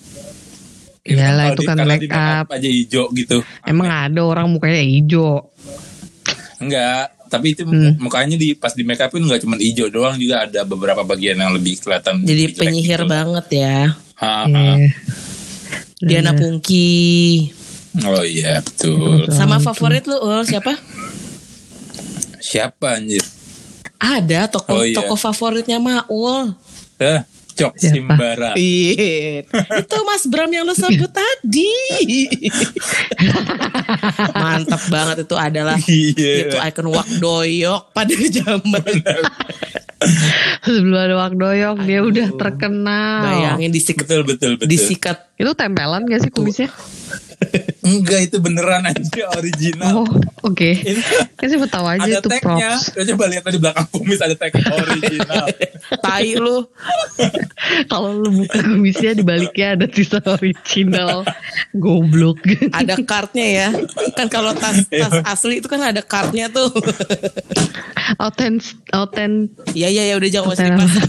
Iyalah, Kalau itu kan make up. aja hijau gitu. Emang ada orang mukanya hijau. Enggak, tapi itu Hmm. mukanya di pas di make upin enggak cuma hijau doang juga ada beberapa bagian yang lebih kelihatan. Jadi lebih penyihir gitu. banget ya Ha, ha. Iya. Diana Iya. Pungki Oh iya betul. Sama favorit lu Ul siapa? Siapa anjir? Ada tokoh Oh, iya. tokoh favoritnya Maul. Eh, Cok Siapa? Simbara. Iya. Itu Mas Bram yang lu sebut tadi. Mantap banget itu adalah Iya. itu ikon Wak Doyok pada zaman. Sebelum ada Wakdoyok dia udah terkenal. Bayangin disikat Betul betul betul. disikat Itu tempelan gak sih kumisnya? Enggak itu beneran aja original. Oh, oke. Ini Kan siapa tahu aja ada itu tagnya. Coba lihat di belakang kumis ada tag original. tai lu. Kalau lu buka kumisnya di baliknya ada tulisan original. Goblok. Ada kartnya ya. Kan kalau tas tas asli itu kan ada kartnya tuh. Oten oten Iya iya ya udah jangan dibahas.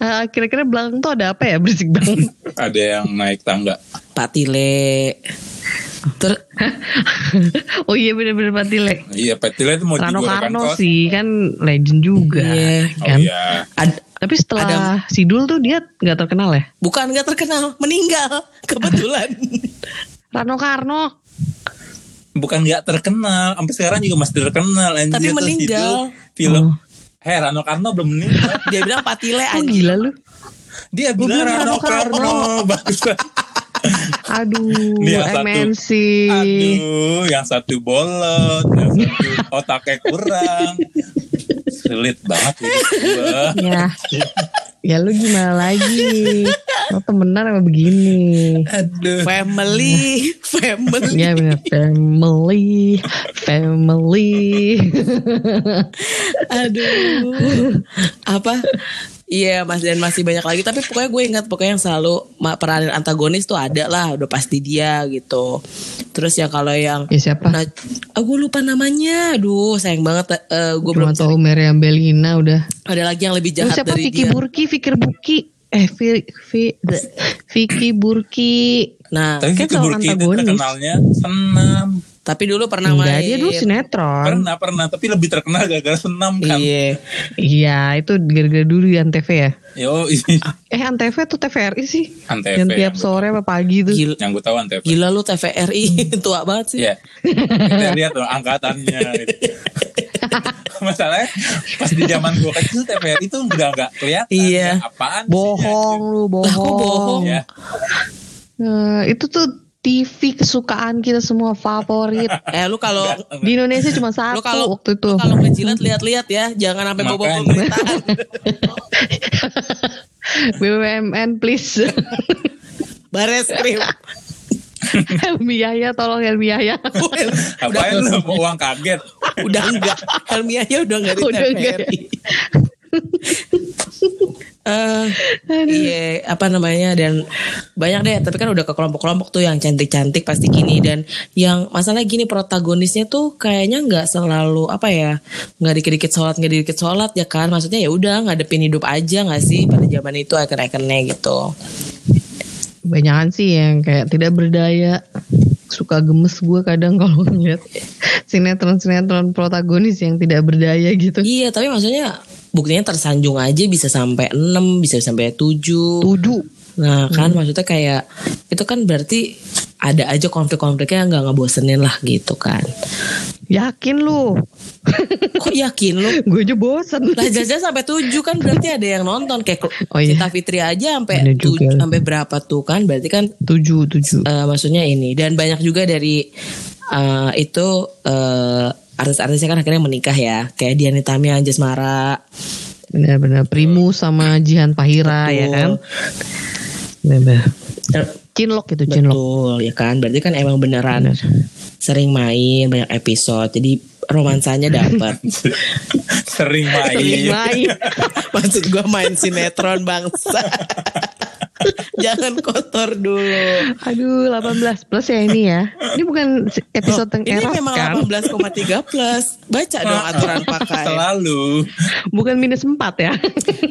Eh, kira-kira belakang tuh ada apa ya berisik banget. ada yang naik tangga. Patile. Ter oh iya bener-bener Patile. Iya, Petila itu mau Rano Karno sih kan legend juga Iya. Oh kan. iya. ad- Tapi setelah Sidul tuh dia nggak terkenal ya? Bukan nggak terkenal, meninggal kebetulan. Rano Karno. Bukan nggak terkenal, sampai sekarang juga masih terkenal. Anjir, Tapi meninggal. itu Film. Oh. Hei, Rano Karno belum meninggal. Dia bilang patile Oh gila lu. Dia bilang Rano Rano Karno. Bagus. Aduh, Dia satu. MNC. Aduh, yang satu bolot, yang satu otaknya kurang. Sulit banget hidup gua. Ya. Ya lu gimana lagi? Lo temenan apa begini? Aduh. Family, family. Ya bener family, family. Aduh. Apa? Iya Mas dan masih banyak lagi tapi pokoknya gue ingat pokoknya yang selalu peranan antagonis tuh ada lah udah pasti dia gitu. Terus ya kalau yang Ya siapa? nah, ah, gue lupa namanya. Aduh sayang banget eh, gue Cuma belum tahu Meriam Belina udah. ada lagi yang lebih Lu jahat siapa dari Vicky dia. Burki, Fikir Buki. Eh, Vi, Vi, the- Vicky Burki. Nah, Tapi Kan Vicky Burki itu terkenalnya senam. tapi dulu pernah Enggak, main. dia dulu sinetron. Pernah, pernah. Tapi lebih terkenal gara-gara senam kan. Iya. Iya, itu gara-gara dulu di Antv ya. Yo, Eh, Antv tuh TVRI sih. Antv, Yang tiap yang sore apa pagi tuh. Gila, yang gue tahu Antv. gila lu TVRI tua banget sih. Iya. Kita lihat tuh angkatannya. gitu. Masalahnya pas di zaman gue kecil TVRI itu udah nggak kelihatan. Iya. Ya, apaan sih, Bohong lu, bohong. Lah, kok bohong? Ya. Eh, itu tuh TV kesukaan kita semua favorit. Eh lu kalau Di Indonesia cuma satu lu kalau waktu itu. kalau ngejilat lihat-lihat ya, jangan sampai bobo pemerintahan. BUMN please. Bares krim. Helmi Yahya tolong Helmi Yahya. Apain lu mau uang kaget? udah enggak. Helmi aja udah enggak di Udah enggak. TVRI. Eh, iya apa namanya dan banyak deh tapi kan udah ke kelompok-kelompok tuh yang cantik-cantik pasti gini dan yang masalah gini protagonisnya tuh kayaknya nggak selalu apa ya nggak dikit-dikit sholat nggak dikit sholat ya kan maksudnya ya udah ngadepin hidup aja nggak sih pada zaman itu icon-iconnya gitu Banyakan sih yang kayak tidak berdaya. Suka gemes gue kadang kalau ngeliat sinetron-sinetron protagonis yang tidak berdaya gitu. iya tapi maksudnya buktinya tersanjung aja bisa sampai 6 bisa sampai 7 Tujuh. Nah kan maksudnya kayak itu kan berarti ada aja konflik-konfliknya nggak ngebosenin lah gitu kan. Yakin lu? Kok yakin lu? gue aja bosen. Lah jajan sampai 7 kan berarti ada yang nonton kayak Oh, iya. Cinta Fitri aja sampai Bener tuj- juga. sampai berapa tuh kan berarti kan Tujuh, tujuh. eh, maksudnya ini dan banyak juga dari eh, itu eh, artis-artisnya kan akhirnya menikah ya kayak Dian Nitami Anjas Mara Benar-benar Primus sama Jihan Pahira ya kan. Benar. Cinlok itu cinlok. Betul ya kan berarti kan emang beneran sering main banyak episode jadi romansanya dapat Sering main. Sering main. Maksud gue main sinetron bangsa. Jangan kotor dulu. Aduh 18 plus ya ini ya. Ini bukan episode yang Ini memang kan. 18,3 plus. Baca dong aturan pakai. Selalu. Bukan minus 4 ya.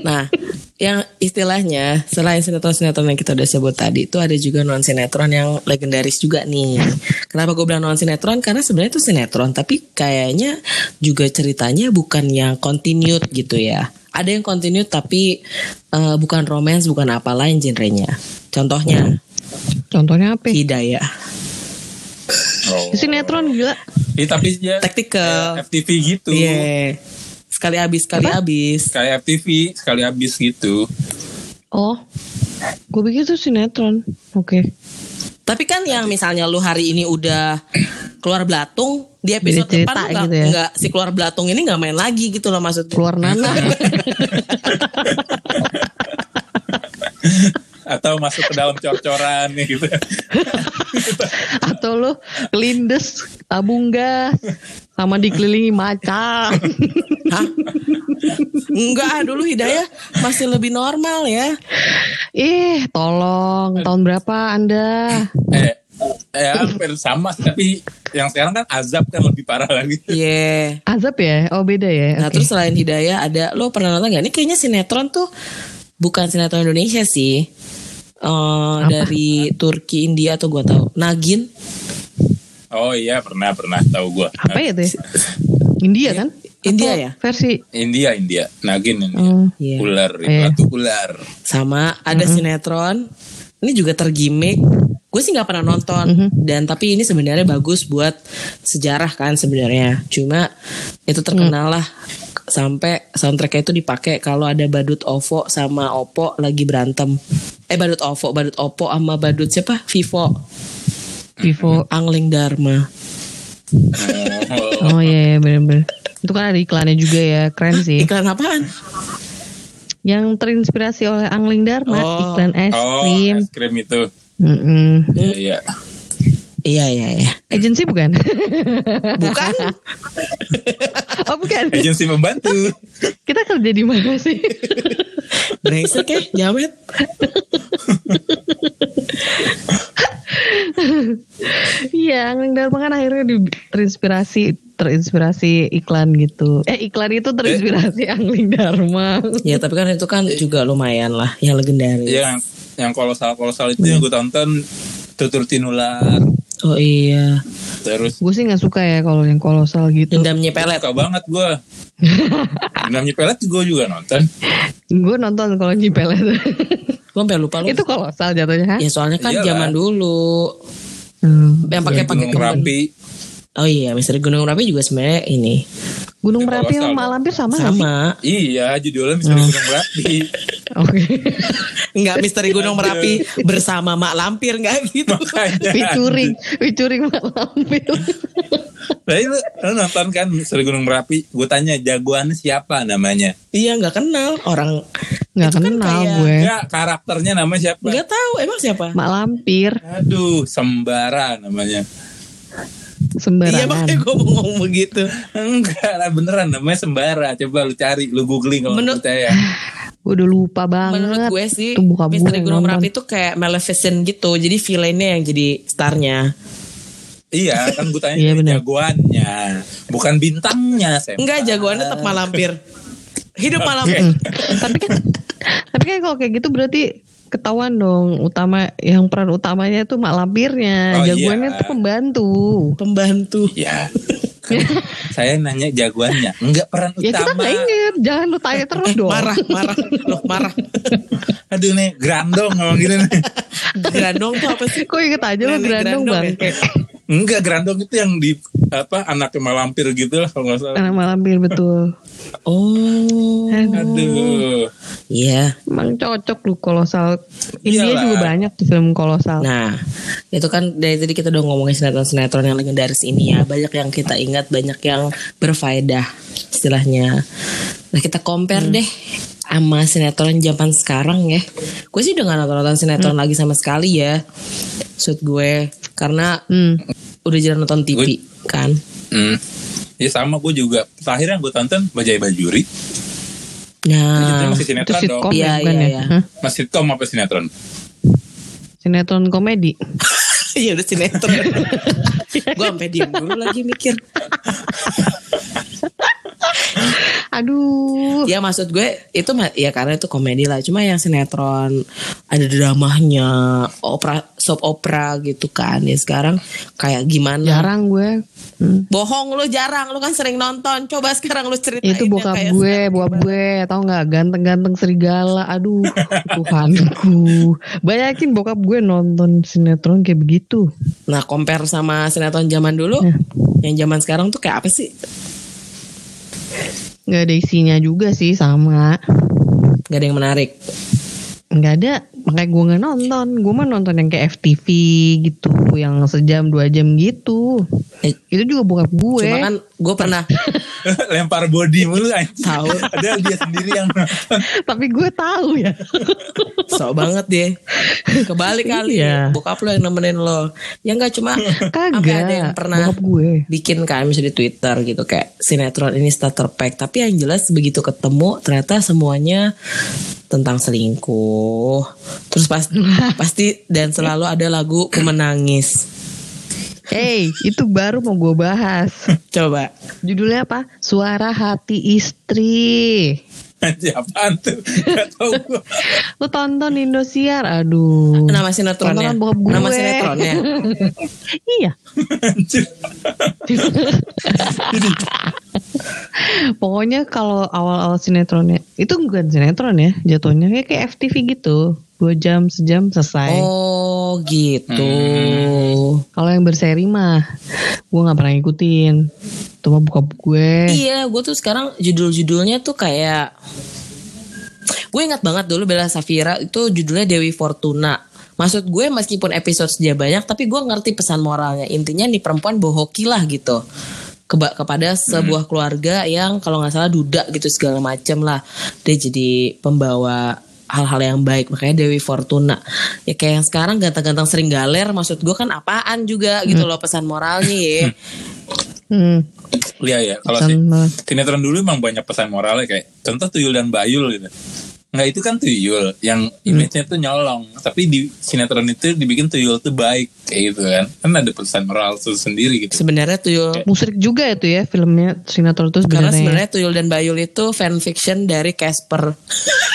Nah, yang istilahnya selain sinetron-sinetron yang kita udah sebut tadi itu ada juga non sinetron yang legendaris juga nih. Kenapa gue bilang non sinetron? Karena sebenarnya itu sinetron, tapi kayaknya juga ceritanya bukan yang continued gitu ya. Ada yang continued tapi eh, bukan romance, bukan apa lain genrenya. Contohnya Contohnya apa? Hidayah, Oh. Sinetron gila. Iya, tapi ya Tactical. FTV gitu. Iya. Sekali habis, sekali habis. Sekali FTV, sekali habis gitu. Oh. Gue pikir itu sinetron. Oke. Tapi kan yang misalnya lu hari ini udah keluar belatung di episode Beda cerita depan gitu ya. nggak- si keluar belatung ini nggak main lagi gitu loh maksudnya. Keluar Nana. Atau masuk ke dalam cor-coran nih gitu. Atau lu kelindes, tabung gas, sama dikelilingi macan. Hah? Enggak, ah, dulu Hidayah masih lebih normal ya. Ih, tolong. Tahun berapa Anda? eh, eh hampir sama tapi yang sekarang kan azab kan lebih parah lagi. Iya. Azab ya? Oh beda ya? Nah Oke. terus selain Hidayah ada lo pernah nonton gak? Ini kayaknya sinetron tuh bukan sinetron Indonesia sih. Eh, dari Turki, India atau gua tahu. Nagin. Oh iya pernah pernah tahu gua. Apa ya tuh? ya? India kan? India Atau ya Versi India India Nagin India Hmm. Iya. ular Iya. itu ular sama ada sinetron ini juga tergimik gue sih nggak pernah nonton dan tapi ini sebenarnya bagus buat sejarah kan sebenarnya cuma itu terkenal lah sampai soundtracknya itu dipakai kalau ada badut Ovo sama Oppo lagi berantem eh badut Ovo badut Oppo sama badut siapa Vivo Vivo. Angling Dharma oh, Oh iya, iya bener-bener. Itu kan ada iklannya juga ya, keren sih. iklan apaan Yang terinspirasi oleh Angling Dharma, Oh. iklan es oh krim. es krim itu Mm-mm. Iya, iya. Iya iya iya Agensi bukan? bukan oh bukan. agensi membantu Kita kerja di mana sih? brengsek ya jamet Iya, Angling Dharma kan akhirnya di- terinspirasi terinspirasi iklan gitu. Eh iklan itu terinspirasi Angling Dharma. ya tapi kan itu kan juga lumayan lah yang legendaris Iya, yang yang kolosal kolosal itu yang gue tonton tutur tinular oh iya terus Gue sih nggak suka ya kalau yang kolosal gitu. dendamnya pelet suka banget gue namanya pelet gue juga nonton Gue nonton kalau nyipelet. gue sampai lupa lu itu kolosal jatuhnya. ha? ya soalnya kan Iyalah. zaman dulu Hmm. yang pakai pakai Gunung kebun Merapi oh iya misteri gunung merapi juga sebenarnya ini Gunung Merapi sama Mak Lampir sama nggak sih? sama iya judulnya misteri Gunung Merapi Oke. Enggak misteri gunung merapi bersama mak lampir enggak gitu? Makanya. Featuring, featuring Mak Lampir. Tapi lu, lu nonton kan misteri Gunung Merapi? Gue tanya jagoannya siapa namanya? Iya nggak kenal orang. Nggak Itu kan kenal kayak- gue. ya karakternya namanya siapa? Nggak tahu emang siapa? Mak Lampir. Aduh sembara namanya. Iya sembarangan. makanya gue mau ngomong begitu. Enggak lah beneran namanya sembara. Coba lu cari lu googling kalau Menurut- nggak percaya Gue udah lupa banget. menurut gue sih Itu gue misteri gunung merapi itu kayak Maleficent gitu. Jadi villainnya yang jadi starnya. Iya kan gue tanya Iya, bener. jagoannya. Bukan bintangnya enggak jagoannya tetap mak lampir hidup mak lampir tapi kan, tapi kan kalau kayak gitu berarti ketahuan dong utama yang peran utamanya tuh mak lampirnya, Oh, jagoannya iya. tuh pembantu. pembantu. Ya kan saya nanya jagoannya enggak peran Ya kita utama. nggak inget, jangan lu tanya terus dong. marah marah. Loh marah. Aduh nih grandong ngomong gitu nih. Grandong tuh apa sih? Kok inget aja lu Nenek gerandong Grandong ya? Enggak grandong itu yang di apa anaknya malampir gitu lah kalau nggak salah Anak mak lampir betul. oh aduh iya Emang cocok lu kolosal. India Iyalah. juga banyak di film kolosal. Nah, itu kan dari tadi kita udah ngomongin sinetron-sinetron yang legendaris ini ya. Banyak yang kita ingat, banyak yang berfaedah istilahnya. Nah, kita compare deh sama sinetron zaman sekarang ya. Gue sih udah gak nonton-nonton sinetron lagi sama sekali ya. Maksud gue, karena Hmm. udah jarang nonton TV kan. hmm. ya sama gue juga terakhir yang gue tonton Bajai Bajuri Nah, itu masih Itu sinetron dong sitcom Iya, ya iya, ya? iya. Masih sitcom apa sinetron Sinetron komedi. ya udah sinetron. gue sampai diem dulu lagi mikir. Aduh. Ya maksud gue itu ya karena itu komedi lah. Cuma yang sinetron ada dramanya, opera soap opera gitu kan. Ya sekarang kayak gimana? Jarang gue. Hmm. Bohong lu jarang, lu kan sering nonton. Coba sekarang lu ceritain Itu bokap gue, bokap gue, tau nggak ganteng-ganteng serigala. Aduh, Tuhanku. Bayakin bokap gue nonton sinetron kayak begitu. Nah, compare sama sinetron zaman dulu, Ya. yang zaman sekarang tuh kayak apa sih? Nggak ada isinya juga sih sama. Gak ada yang menarik. Nggak ada, makanya gue nggak nonton. Gue mah nonton yang kayak FTV gitu, yang sejam dua jam gitu. Eh, Itu juga bokap gue. Cuma kan gue pernah lempar body mulu anjing. Tahu. Padahal dia sendiri yang. Tapi gue tahu ya. sok banget dia. Kebalik kali Iya. bokap lo yang nemenin lo. Ya enggak cuma Kagak. ada yang pernah Bokap gue. bikin kan misalnya di Twitter gitu kayak sinetron ini starter pack tapi yang jelas begitu ketemu ternyata semuanya tentang selingkuh terus pas pasti dan selalu ada lagu menangis Hey, itu baru mau gue bahas. coba Judulnya apa? Suara Hati Istri. Apaan tuh? Gak tau gue. Lu tonton Indosiar, aduh. nama sinetronnya Tontonan bokap gue. nama sinetronnya iya. Pokoknya kalau awal-awal sinetronnya itu bukan sinetron ya jatuhnya kayak, kayak FTV gitu. Dua jam sejam selesai. Oh gitu. Hmm. Kalau yang berseri mah gue nggak pernah ngikutin. Itu mah buka gue. Iya, gue tuh sekarang judul-judulnya tuh kayak gue ingat banget dulu Bella Safira itu judulnya Dewi Fortuna. Maksud gue meskipun episode dia banyak, tapi gue ngerti pesan moralnya. Intinya nih perempuan bohoki lah gitu. Keba kepada sebuah keluarga yang kalau nggak salah duda gitu segala macem lah. Dia jadi pembawa hal-hal yang baik makanya Dewi Fortuna ya kayak yang sekarang ganteng-ganteng sering galer maksud gue kan apaan juga gitu loh pesan moralnya ya Hmm. Iya ya, kalau si, Sama. sinetron dulu emang banyak pesan moralnya kayak contoh Tuyul dan Bayul gitu. Nggak itu kan Tuyul yang image-nya tuh nyolong, tapi di sinetron itu dibikin Tuyul tuh baik kayak gitu kan. Kan ada pesan moral tuh sendiri gitu. sebenarnya tuyul Musrik juga itu ya filmnya sinetron itu Karena sebenarnya. sebenarnya Tuyul dan Bayul itu fanfiction dari Casper.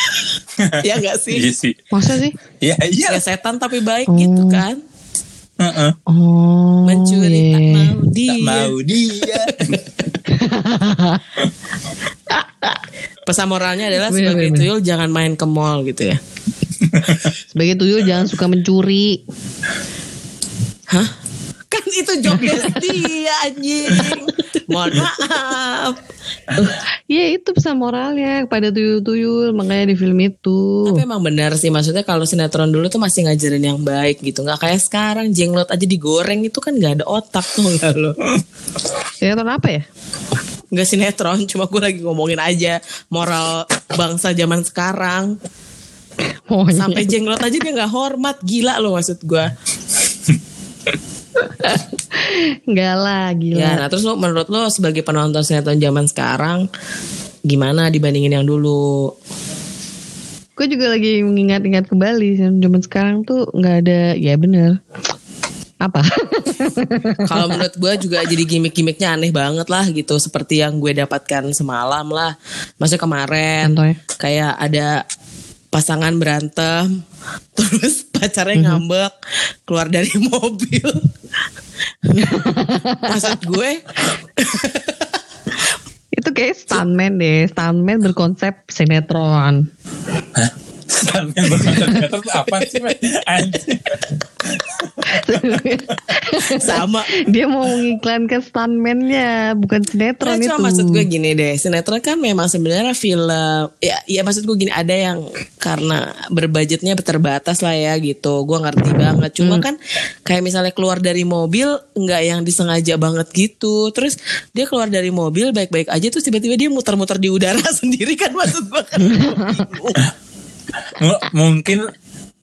ya gak sih? Iya sih. Masa sih? Iya iya. Ya setan tapi baik Oh. gitu kan. Heeh. Oh. Mencuri tak iya. mau dia. Tak mau dia. Pesan moralnya adalah Bener, sebagai bener. tuyul jangan main ke mall gitu ya. Sebagai tuyul jangan suka mencuri. Hah? Kan itu jokes dia anjing. Mohon maaf. Iya itu pesan moralnya kepada tuyul-tuyul makanya di film itu. Tapi emang benar sih maksudnya kalau sinetron dulu tuh masih ngajarin yang baik gitu. Nggak kayak sekarang jenglot aja digoreng itu kan nggak ada otak tuh nggak lo. Sinetron apa ya? Nggak sinetron, cuma gue lagi ngomongin aja moral bangsa zaman sekarang. Maunya. Sampai jenglot aja dia nggak hormat, gila lo maksud gue. Enggak lah gila. Ya, nah terus lo menurut lo sebagai penonton sinetron zaman sekarang gimana dibandingin yang dulu? Gue juga lagi mengingat-ingat kembali zaman sekarang tuh nggak ada ya bener apa Kalau menurut gue juga jadi gimmick-gimmicknya aneh banget lah gitu, seperti yang gue dapatkan semalam lah. Maksudnya kemarin Contohnya? kayak ada pasangan berantem, terus pacarnya ngambek keluar dari mobil. Maksud gue itu kayak stuntman deh stuntman berkonsep sinetron Hah? Berkonsep sinetron tuh apa sih? Anjing. sama dia mau mengiklankan stuntman-nya bukan sinetron Nah, itu cuma maksud gue gini deh, sinetron kan memang sebenarnya film ya ya maksud gue gini ada yang karena berbudgetnya terbatas lah ya gitu. Gue ngerti banget. Cuma kan kayak misalnya keluar dari mobil nggak yang disengaja banget gitu. Terus dia keluar dari mobil baik-baik aja terus tiba-tiba dia muter-muter di udara sendiri kan maksud gue kan. Mungkin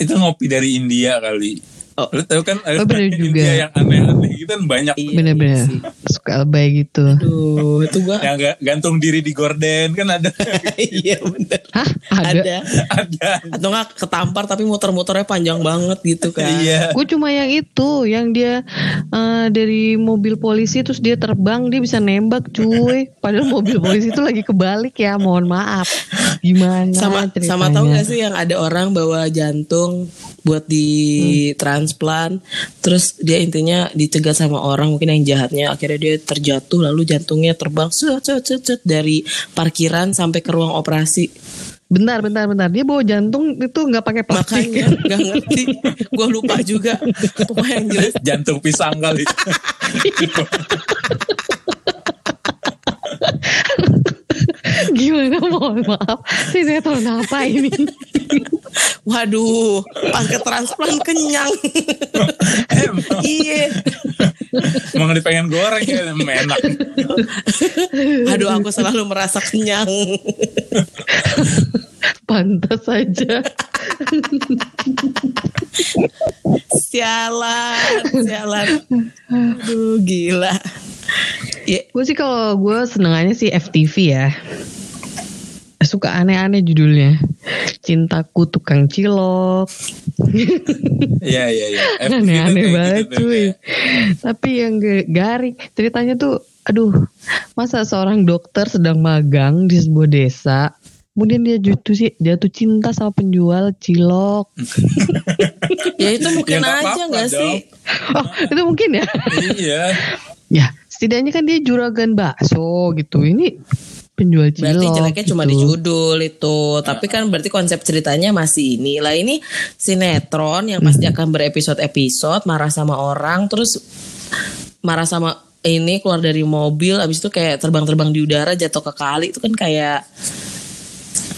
itu ngopi dari India kali. Oh. Lu tahu kan ada Oh, bener India juga. yang aneh-aneh gitu kan banyak Iya, bener-bener iya sih. suka lebay gitu Aduh, itu gue yang ga- gantung diri di gorden kan ada iya bener. hah ada, Ada. ada Atau nggak ketampar tapi muter-muternya panjang banget gitu kan. iya Gue cuma yang itu, yang dia eh, dari mobil polisi terus dia terbang dia bisa nembak cuy. Padahal mobil polisi itu lagi kebalik ya, mohon maaf. Gimana sama ceritanya? sama tahu gak sih yang ada orang bawa jantung buat di transplant terus dia intinya dicegat sama orang mungkin yang jahatnya. Akhirnya dia terjatuh lalu jantungnya terbang set, set, dari parkiran sampai ke ruang operasi. Bentar, bentar, bentar. Dia bawa jantung itu nggak pakai plastik. makanya nggak ngerti. Gue lupa juga. Pokoknya yang jelas. Jantung pisang kali Gimana mohon maaf. Sinetron apa ini? waduh pas ke transplant kenyang iya emang dia pengen goreng ya enak aduh aku selalu merasa kenyang Pantas saja. Sialan sialan aduh gila ya Gue sih kalau gue senengannya sih FTV ya. Suka aneh-aneh judulnya. Cintaku tukang cilok. iya iya iya Aneh-aneh banget gitu cuy. ya. Tapi yang garing ceritanya tuh aduh masa seorang dokter sedang magang di sebuah desa kemudian dia jatuh sih jatuh cinta sama penjual cilok Ya itu mungkin Ya, nggak aja apa-apa gak dong. sih? oh itu mungkin ya iya ya setidaknya kan dia juragan bakso gitu. Ini penjual cilok. Berarti jeleknya cuma di gitu. judul itu. Tapi kan berarti konsep ceritanya masih ini. Lah ini sinetron yang pasti Hmm. akan berepisode-episode marah sama orang terus marah sama ini keluar dari mobil abis itu kayak terbang-terbang di udara jatuh ke kali itu kan kayak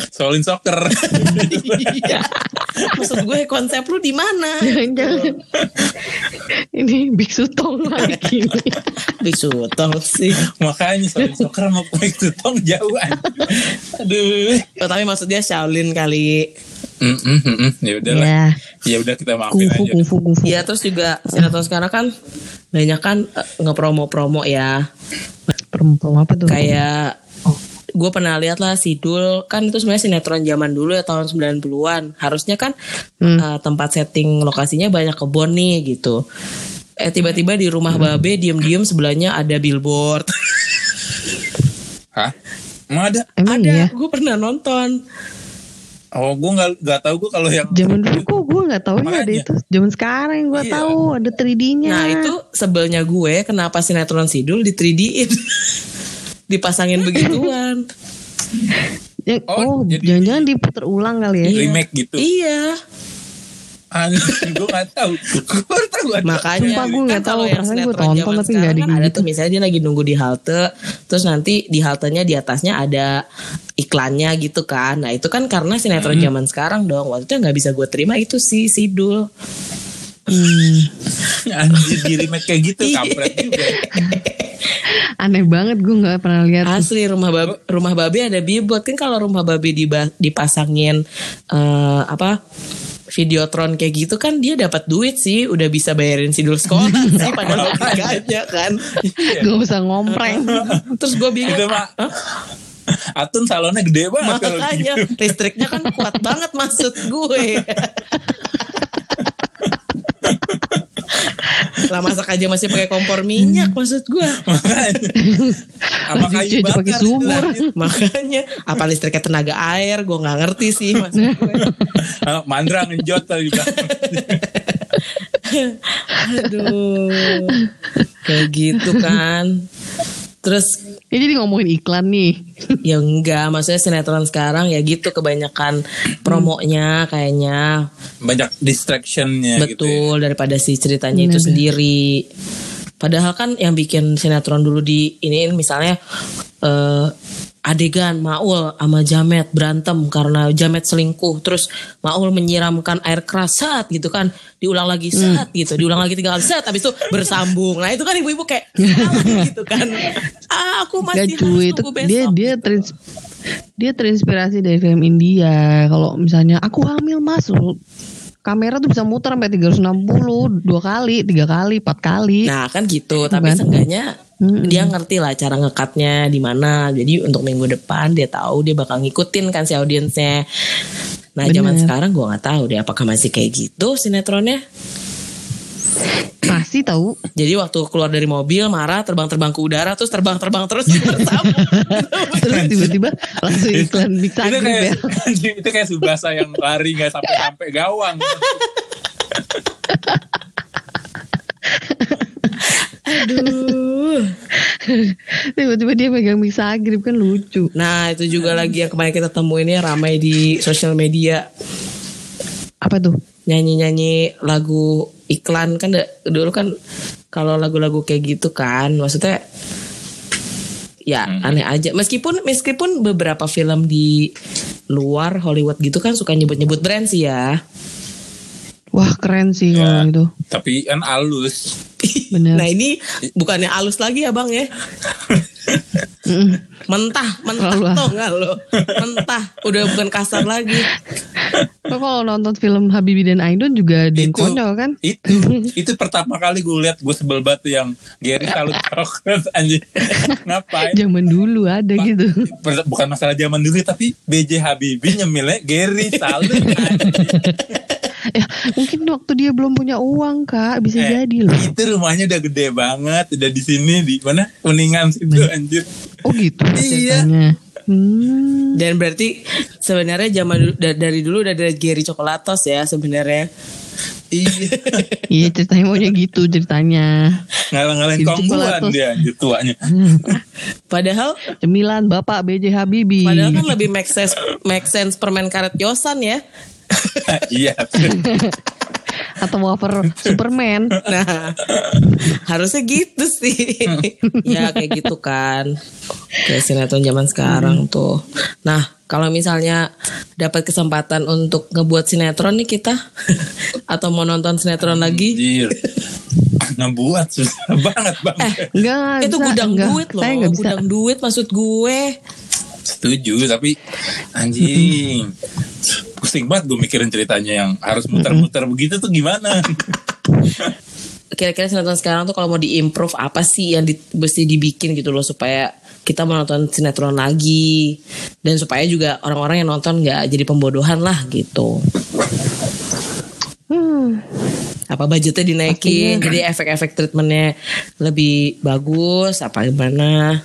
Soalin soccer. Iya. Maksud gue konsep lu di mana? Jangan-jangan ini biksu tong lagi. Bisu tong sih. Makanya soalin soccer sama Mike Tutong jauhan. Aduh. Oh, tapi maksudnya Shaolin kali. Mm, mm, mm, mm. Ya udah lah. ya, Ya udah kita maafin kungfu aja. kungfu kungfu. Iya terus juga sinetron sekarang kan banyak kan eh, ngepromo-promo ya. Perempuan apa tuh? Kayak gue pernah lihat lah Sidul kan itu sebenarnya sinetron zaman dulu ya tahun 90-an. Harusnya kan Hmm. eh, tempat setting lokasinya banyak kebun nih gitu. Eh tiba-tiba di rumah Babe diem-diem sebelahnya ada billboard. Hah? Emang ada? Emang ada, iya. gue pernah nonton. Oh, gue nggak nggak tahu gue kalau yang Zaman dulu kok gue nggak tahu ya ada itu. Zaman sekarang gue Iya. tahu ada 3D-nya. Nah itu sebelnya gue kenapa sinetron Sidul di 3D-in. Dipasangin begituan. Ya, Oh, oh, jadi- jangan-jangan diputer ulang kali ya. remake gitu. Iya. Gue nggak tahu. Gue. Makanya Sumpah gue nggak kan kalau tahu, perasaan gue tonton tapi sekarang ada kan gitu. ada tuh misalnya dia lagi nunggu di halte terus nanti di haltenya di atasnya ada iklannya gitu kan nah itu kan karena sinetron Hmm. zaman sekarang dong waktu itu nggak bisa gue terima itu si Sidul Hmm, Anjir di remake kayak gitu Iya. kampret juga. aneh banget gue nggak pernah lihat. asli rumah babi, rumah babi ada billboard kan kalau rumah babi dipasangin eh, apa videotron kayak gitu kan dia dapat duit sih udah bisa bayarin Sidul sekolah sih pada logikanya kan Gak usah ngompreng. terus gue bingung Itu mah Atun salonnya gede banget kalau Makanya gitu. listriknya kan kuat banget maksud gue. lah masak aja masih pakai kompor minyak maksud gue. Makanya. Masih kayu bakar. pakai sumur. Makanya apa listriknya tenaga air gue nggak ngerti sih maksud gue. Mandra ngejot tadi. Aduh. Kayak gitu kan. Terus Ya jadi ngomongin iklan nih. ya enggak maksudnya sinetron sekarang ya gitu kebanyakan promonya kayaknya Banyak distractionnya gitu. ya. Betul daripada si ceritanya itu sendiri. Padahal kan yang bikin sinetron dulu di ini misalnya eh, adegan Maul sama Jamet berantem karena Jamet selingkuh, terus Maul menyiramkan air keras saat gitu kan, diulang lagi saat gitu, diulang lagi tiga kali saat, habis itu bersambung. Nah itu kan ibu-ibu kayak gitu kan. Ah aku Gak masih cuy harus itu tunggu dia besok. dia terins- dia terinspirasi dari film India. Kalau misalnya aku hamil mas, kamera tuh bisa muter sampai 360 dua kali, tiga kali, empat kali. Nah kan gitu, tapi Kan? seenggaknya Mm-mm. dia ngerti lah cara ngekatnya di mana. Jadi untuk minggu depan dia tahu dia bakal ngikutin kan si audiensnya. Nah zaman Bener. sekarang gua nggak tahu deh apakah masih kayak gitu sinetronnya. Masih tahu. Jadi waktu keluar dari mobil marah terbang-terbang ke udara terus terbang-terbang terus. Terus tiba-tiba langsung iklan Big itu kayak ya. itu kayak Subasa yang lari nggak sampai sampai gawang. Aduh. Tiba-tiba dia megang Big Sagrip kan lucu. Nah itu juga lagi yang kemarin kita temuin ya ramai di sosial media Apa tuh? Nyanyi-nyanyi lagu iklan kan dulu kan kalau lagu-lagu kayak gitu kan maksudnya ya aneh aja meskipun meskipun beberapa film di luar Hollywood gitu kan suka nyebut-nyebut brand sih ya Wah keren sih kalau Ya. itu. Tapi kan halus. Bener. nah ini bukannya halus lagi ya bang ya mentah mentah Terlalu tau nggak lo mentah udah bukan kasar lagi Kok kalau nonton film Habibie dan Ainun juga ada yang konyol kan? Itu itu pertama kali gue lihat gue sebel batu yang Gary salut coklat anjir. Ngapain? Zaman dulu ada gitu. Per- Bukan masalah zaman dulu tapi BJ Habibie nyemilnya Gary salut ya, mungkin waktu dia belum punya uang kak bisa Eh, jadi loh. Itu rumahnya udah gede banget, udah di sini di mana? Kuningan situ anjir. Oh gitu Iya. ceritanya. Hmm. Dan berarti sebenarnya zaman dulu- da- dari dulu udah ada Gary Coklatos ya sebenarnya. Iya. Iya ceritanya maunya gitu ceritanya. Ngalah-ngalahin Jadi kongguan dia tuanya. Padahal Cemilan Bapak BJ Habibie. padahal kan lebih make sense make sense permen karet Yosan ya. iya. Atau wafer Superman. Nah, harusnya gitu sih. ya kayak gitu kan. Kayak sinetron zaman sekarang tuh. Nah, kalau misalnya dapat kesempatan untuk ngebuat sinetron nih kita atau mau nonton sinetron lagi, Anjir. Ngebuat susah banget bang. Eh, Enggak itu bisa, gudang enggak. duit loh. Saya bisa. Gudang duit maksud gue. Setuju tapi anjing. Pusing banget gue mikirin ceritanya yang harus muter-muter begitu tuh gimana. Kira-kira sinetron sekarang tuh kalau mau diimprove apa sih yang di, mesti dibikin gitu loh supaya kita mau nonton sinetron lagi dan supaya juga orang-orang yang nonton nggak jadi pembodohan lah gitu. Hmm. apa budgetnya dinaikin jadi efek-efek treatmentnya lebih bagus apa gimana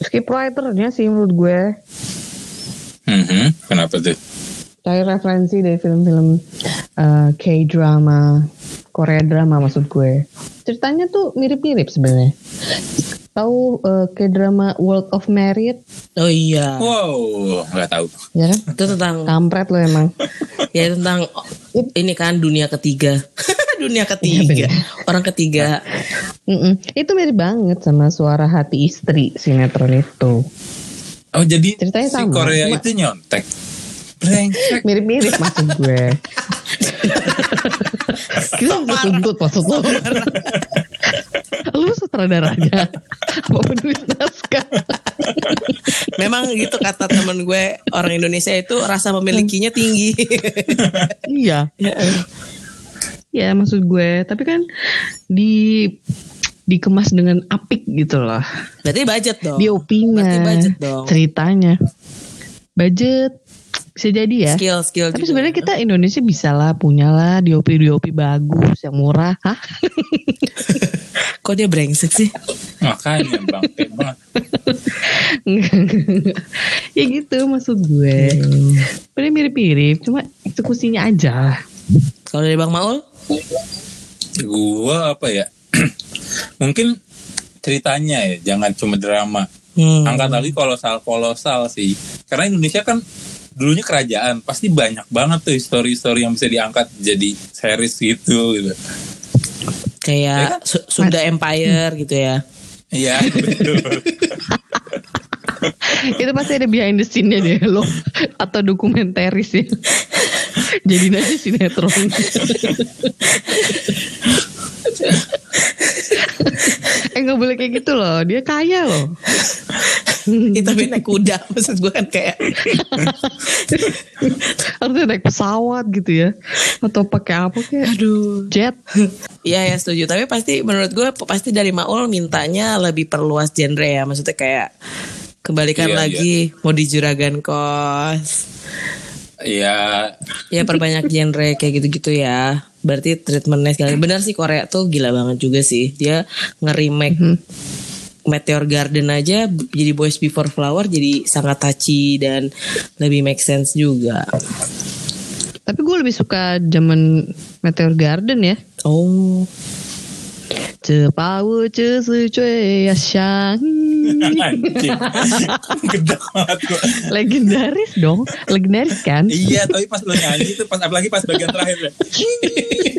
Scriptwriternya sih menurut gue Mhm, Kenapa tuh? Cari referensi dari film-film eh, K-drama, Korea drama maksud gue. Ceritanya tuh mirip-mirip sebenarnya. Tahu eh, K-drama World of Merit? oh iya Wow, nggak tahu. Ya kan? itu tentang Kampret lo emang. ya tentang ini kan dunia ketiga dunia ketiga orang ketiga Mm-mm. Itu mirip banget sama suara hati istri sinetron itu. Oh jadi Ceritanya si sama, Korea cuma- itu nyontek. Brengsek. Mirip-mirip maksud gue. Kita tuntut maksud lo. Lu sutradaranya apa penulis naskah? memang gitu kata temen gue orang Indonesia itu rasa memilikinya tinggi iya. Ya maksud gue, tapi kan di dikemas dengan apik gitu loh. berarti budget dong DOP-nya, Berarti budget dong. ceritanya. Budget bisa jadi ya. skill skill Tapi juga. sebenarnya kita Indonesia bisa lah punya lah DOP DOP bagus yang murah. Hah? kok dia brengsek sih Makanya bang, banget. ya gitu maksud gue. Sebenarnya mirip-mirip, cuma eksekusinya aja. kalau dari bang Maul Gua apa ya? Mungkin ceritanya ya, jangan cuma drama. hmm. Angkat lagi kolosal kolosal sih. Karena Indonesia kan dulunya kerajaan, pasti banyak banget tuh story-story yang bisa diangkat jadi series gitu. gitu. Ya kayak Su- Sunda Empire gitu ya Iya, betul. Itu pasti ada behind the scene-nya deh lo atau dokumentaris ya. Jadi aja sinetron. nggak boleh kayak gitu loh, dia kaya loh. Ih, tapi naik kuda. Maksud gue kan kayak Harusnya naik pesawat gitu ya, atau pakai apa kayak aduh. jet. Iya ya setuju. Tapi pasti menurut gue pasti dari Maul mintanya lebih perluas genre ya. Maksudnya kayak kebalikan Iya, lagi mau di juragan kos. Iya, ya perbanyak genre kayak gitu-gitu ya berarti treatmentnya sekali. Benar sih Korea tuh gila banget juga sih. Dia nge-remake Meteor Garden aja jadi Boys Before Flower jadi sangat touchy dan lebih make sense juga. Tapi gue lebih suka zaman Meteor Garden ya. oh 这把我这是最呀想 anjing. Gede banget gua. legendaris dong, legendaris kan? Iya, tapi pas lo nyanyi tuh pas apalagi pas bagian terakhir ya.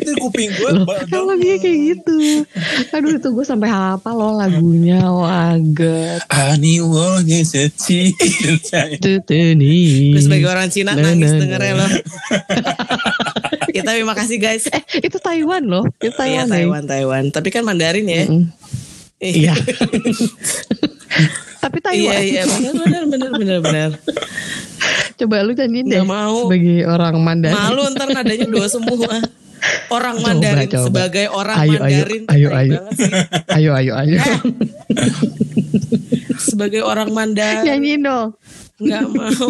itu kuping gue Loh, kan lagunya kayak gitu. Aduh itu gue sampai hafal loh lagunya. Wah, get. Ani wonge seci. Tutuni. Lu sebagai orang Cina Nah, nangis nah, dengernya nah. loh. ya tapi makasih guys. Eh, itu Taiwan loh. Itu Iya Taiwan. ya. Taiwan Taiwan. Tapi kan Mandarin ya. Mm. Iya. Tapi Iya Taiwan. iya benar benar benar benar benar. Coba lu nyanyiin deh. Nggak mau. Sebagai orang Mandarin. Malu ntar nadanya dua semua. Orang Coba, Mandarin coba. sebagai orang Ayo, ayo, Mandarin ayo, ayo. banget sih. Ayo, ayo, ayo. Sebagai orang Mandarin Nyanyiin dong. nggak mau.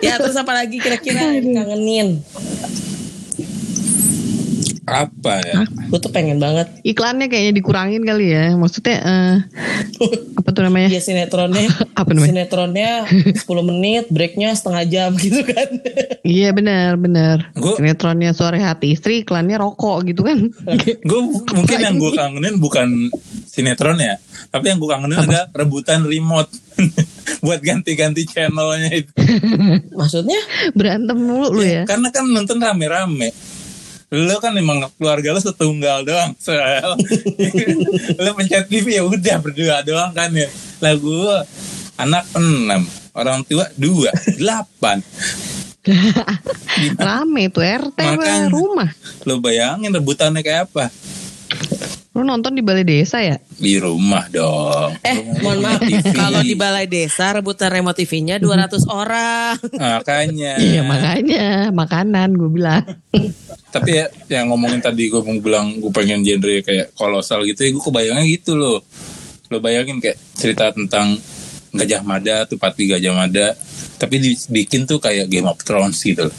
ya terus apa lagi kira-kira yang kangenin? Apa ya? Gue tuh pengen banget. Iklannya kayaknya dikurangin kali ya. Maksudnya eh, apa tuh namanya? Iya sinetronnya. Apa namanya? Sinetronnya 10 menit, breaknya setengah jam gitu kan. Iya benar benar. Gua- Sinetronnya sore hati istri, iklannya rokok gitu kan. Gue mungkin yang gue kangenin bukan sinetron ya, tapi yang gue kangenin ada rebutan remote buat ganti-ganti channelnya itu. Maksudnya? Berantem mulu lu ya. Karena kan nonton rame-rame. Lo kan emang keluarga lo setunggal doang. Sel. lo pencet TV ya udah berdua doang kan ya. Lah gue anak enam, orang tua dua, delapan. Rame tuh RT lah, Makanya. rumah. Lo bayangin rebutannya kayak apa? Lu nonton di balai desa ya? Di rumah dong. Eh, mohon maaf. Kalau di balai desa rebutan remote TV-nya 200 orang. Makanya. Iya makanya makanan gue bilang. Tapi ya yang ngomongin tadi gue mau bilang gue pengen genre kayak kolosal gitu ya gue kebayangnya gitu loh. Lo bayangin kayak cerita tentang Gajah Mada tuh Pati Gajah Mada tapi dibikin tuh kayak Game of Thrones gitu loh.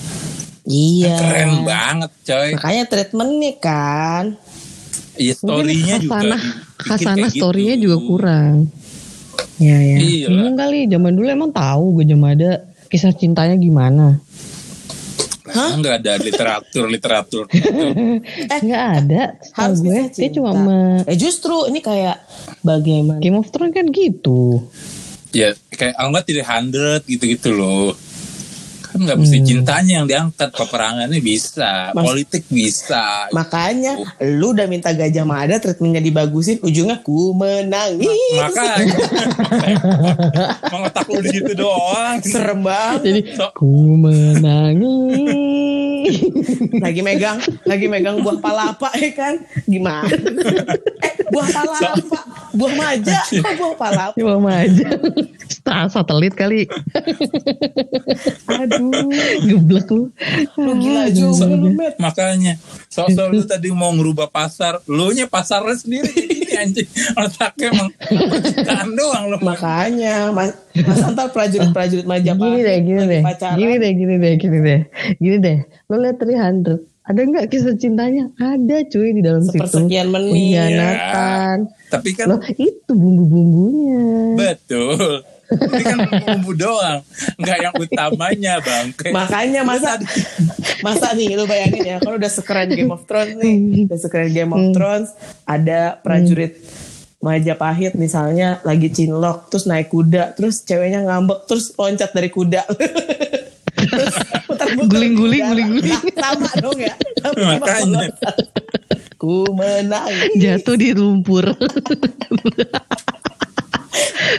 Iya. Keren banget coy. Makanya treatmentnya kan. Iya story-nya juga. Kayak story-nya gitu. juga kurang. Iya ya. Iya lah. Bingung kali zaman dulu emang tahu gue ada kisah cintanya gimana. Hah? Enggak ada literatur literatur. gitu. Nggak ada. Harus gue kisah dia cuma cinta. me- Eh justru ini kayak bagaimana? Game of Thrones kan gitu. ya kayak kalau nggak 300 gitu-gitu loh. Kan nggak mesti cintanya yang diangkat, peperangannya bisa, Mas- politik bisa. Makanya lu udah minta Gajah Mada treatmentnya dibagusin, ujungnya ku menangis. Makanya Emang otak lu di situ doang. Serem banget. Jadi So- ku menangis. lagi megang lagi megang buah palapa ya kan gimana eh buah palapa buah maja kok buah palapa Cuma aja. Star satelit kali. Aduh, geblek lu. lu gila juga lu met Makanya Sosok lu tadi mau ngerubah pasar Lu nya pasarnya sendiri Ini anjing Otaknya emang Percintaan doang lu makanya mas, mas antar prajurit prajurit Majapahit Gini deh, gini deh. Gini deh, gini deh, gini deh. Gini deh. Lo lihat 300. Ada nggak kisah cintanya? Ada cuy di dalam situ. Sepersekian menit. Pengkhianatan. Tapi kan Loh, itu bumbu-bumbunya. Betul Ini kan bumbu doang. Nggak yang utamanya bang. Makanya masa masa nih lu bayangin ya kalau udah sekeren Game of Thrones nih. Udah sekeren Game of Thrones ada prajurit Majapahit misalnya lagi cinlok terus naik kuda terus ceweknya ngambek terus loncat dari kuda. Terus putar-putar Guling-guling, guling-guling. Nah, sama dong ya. Makanya. ku menangis. Jatuh di lumpur.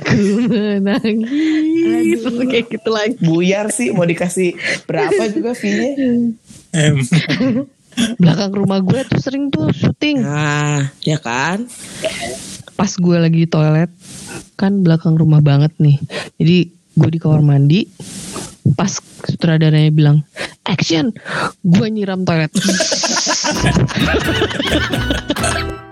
Ku menangis. Kayak gitu lagi. buyar sih mau dikasih berapa juga fee-nya Em, Belakang rumah gue tuh sering tuh syuting. nah ya kan Pas gue lagi di toilet. Kan belakang rumah banget nih. Jadi gue di kamar mandi. Pas sutradaranya bilang action, gue nyiram toilet.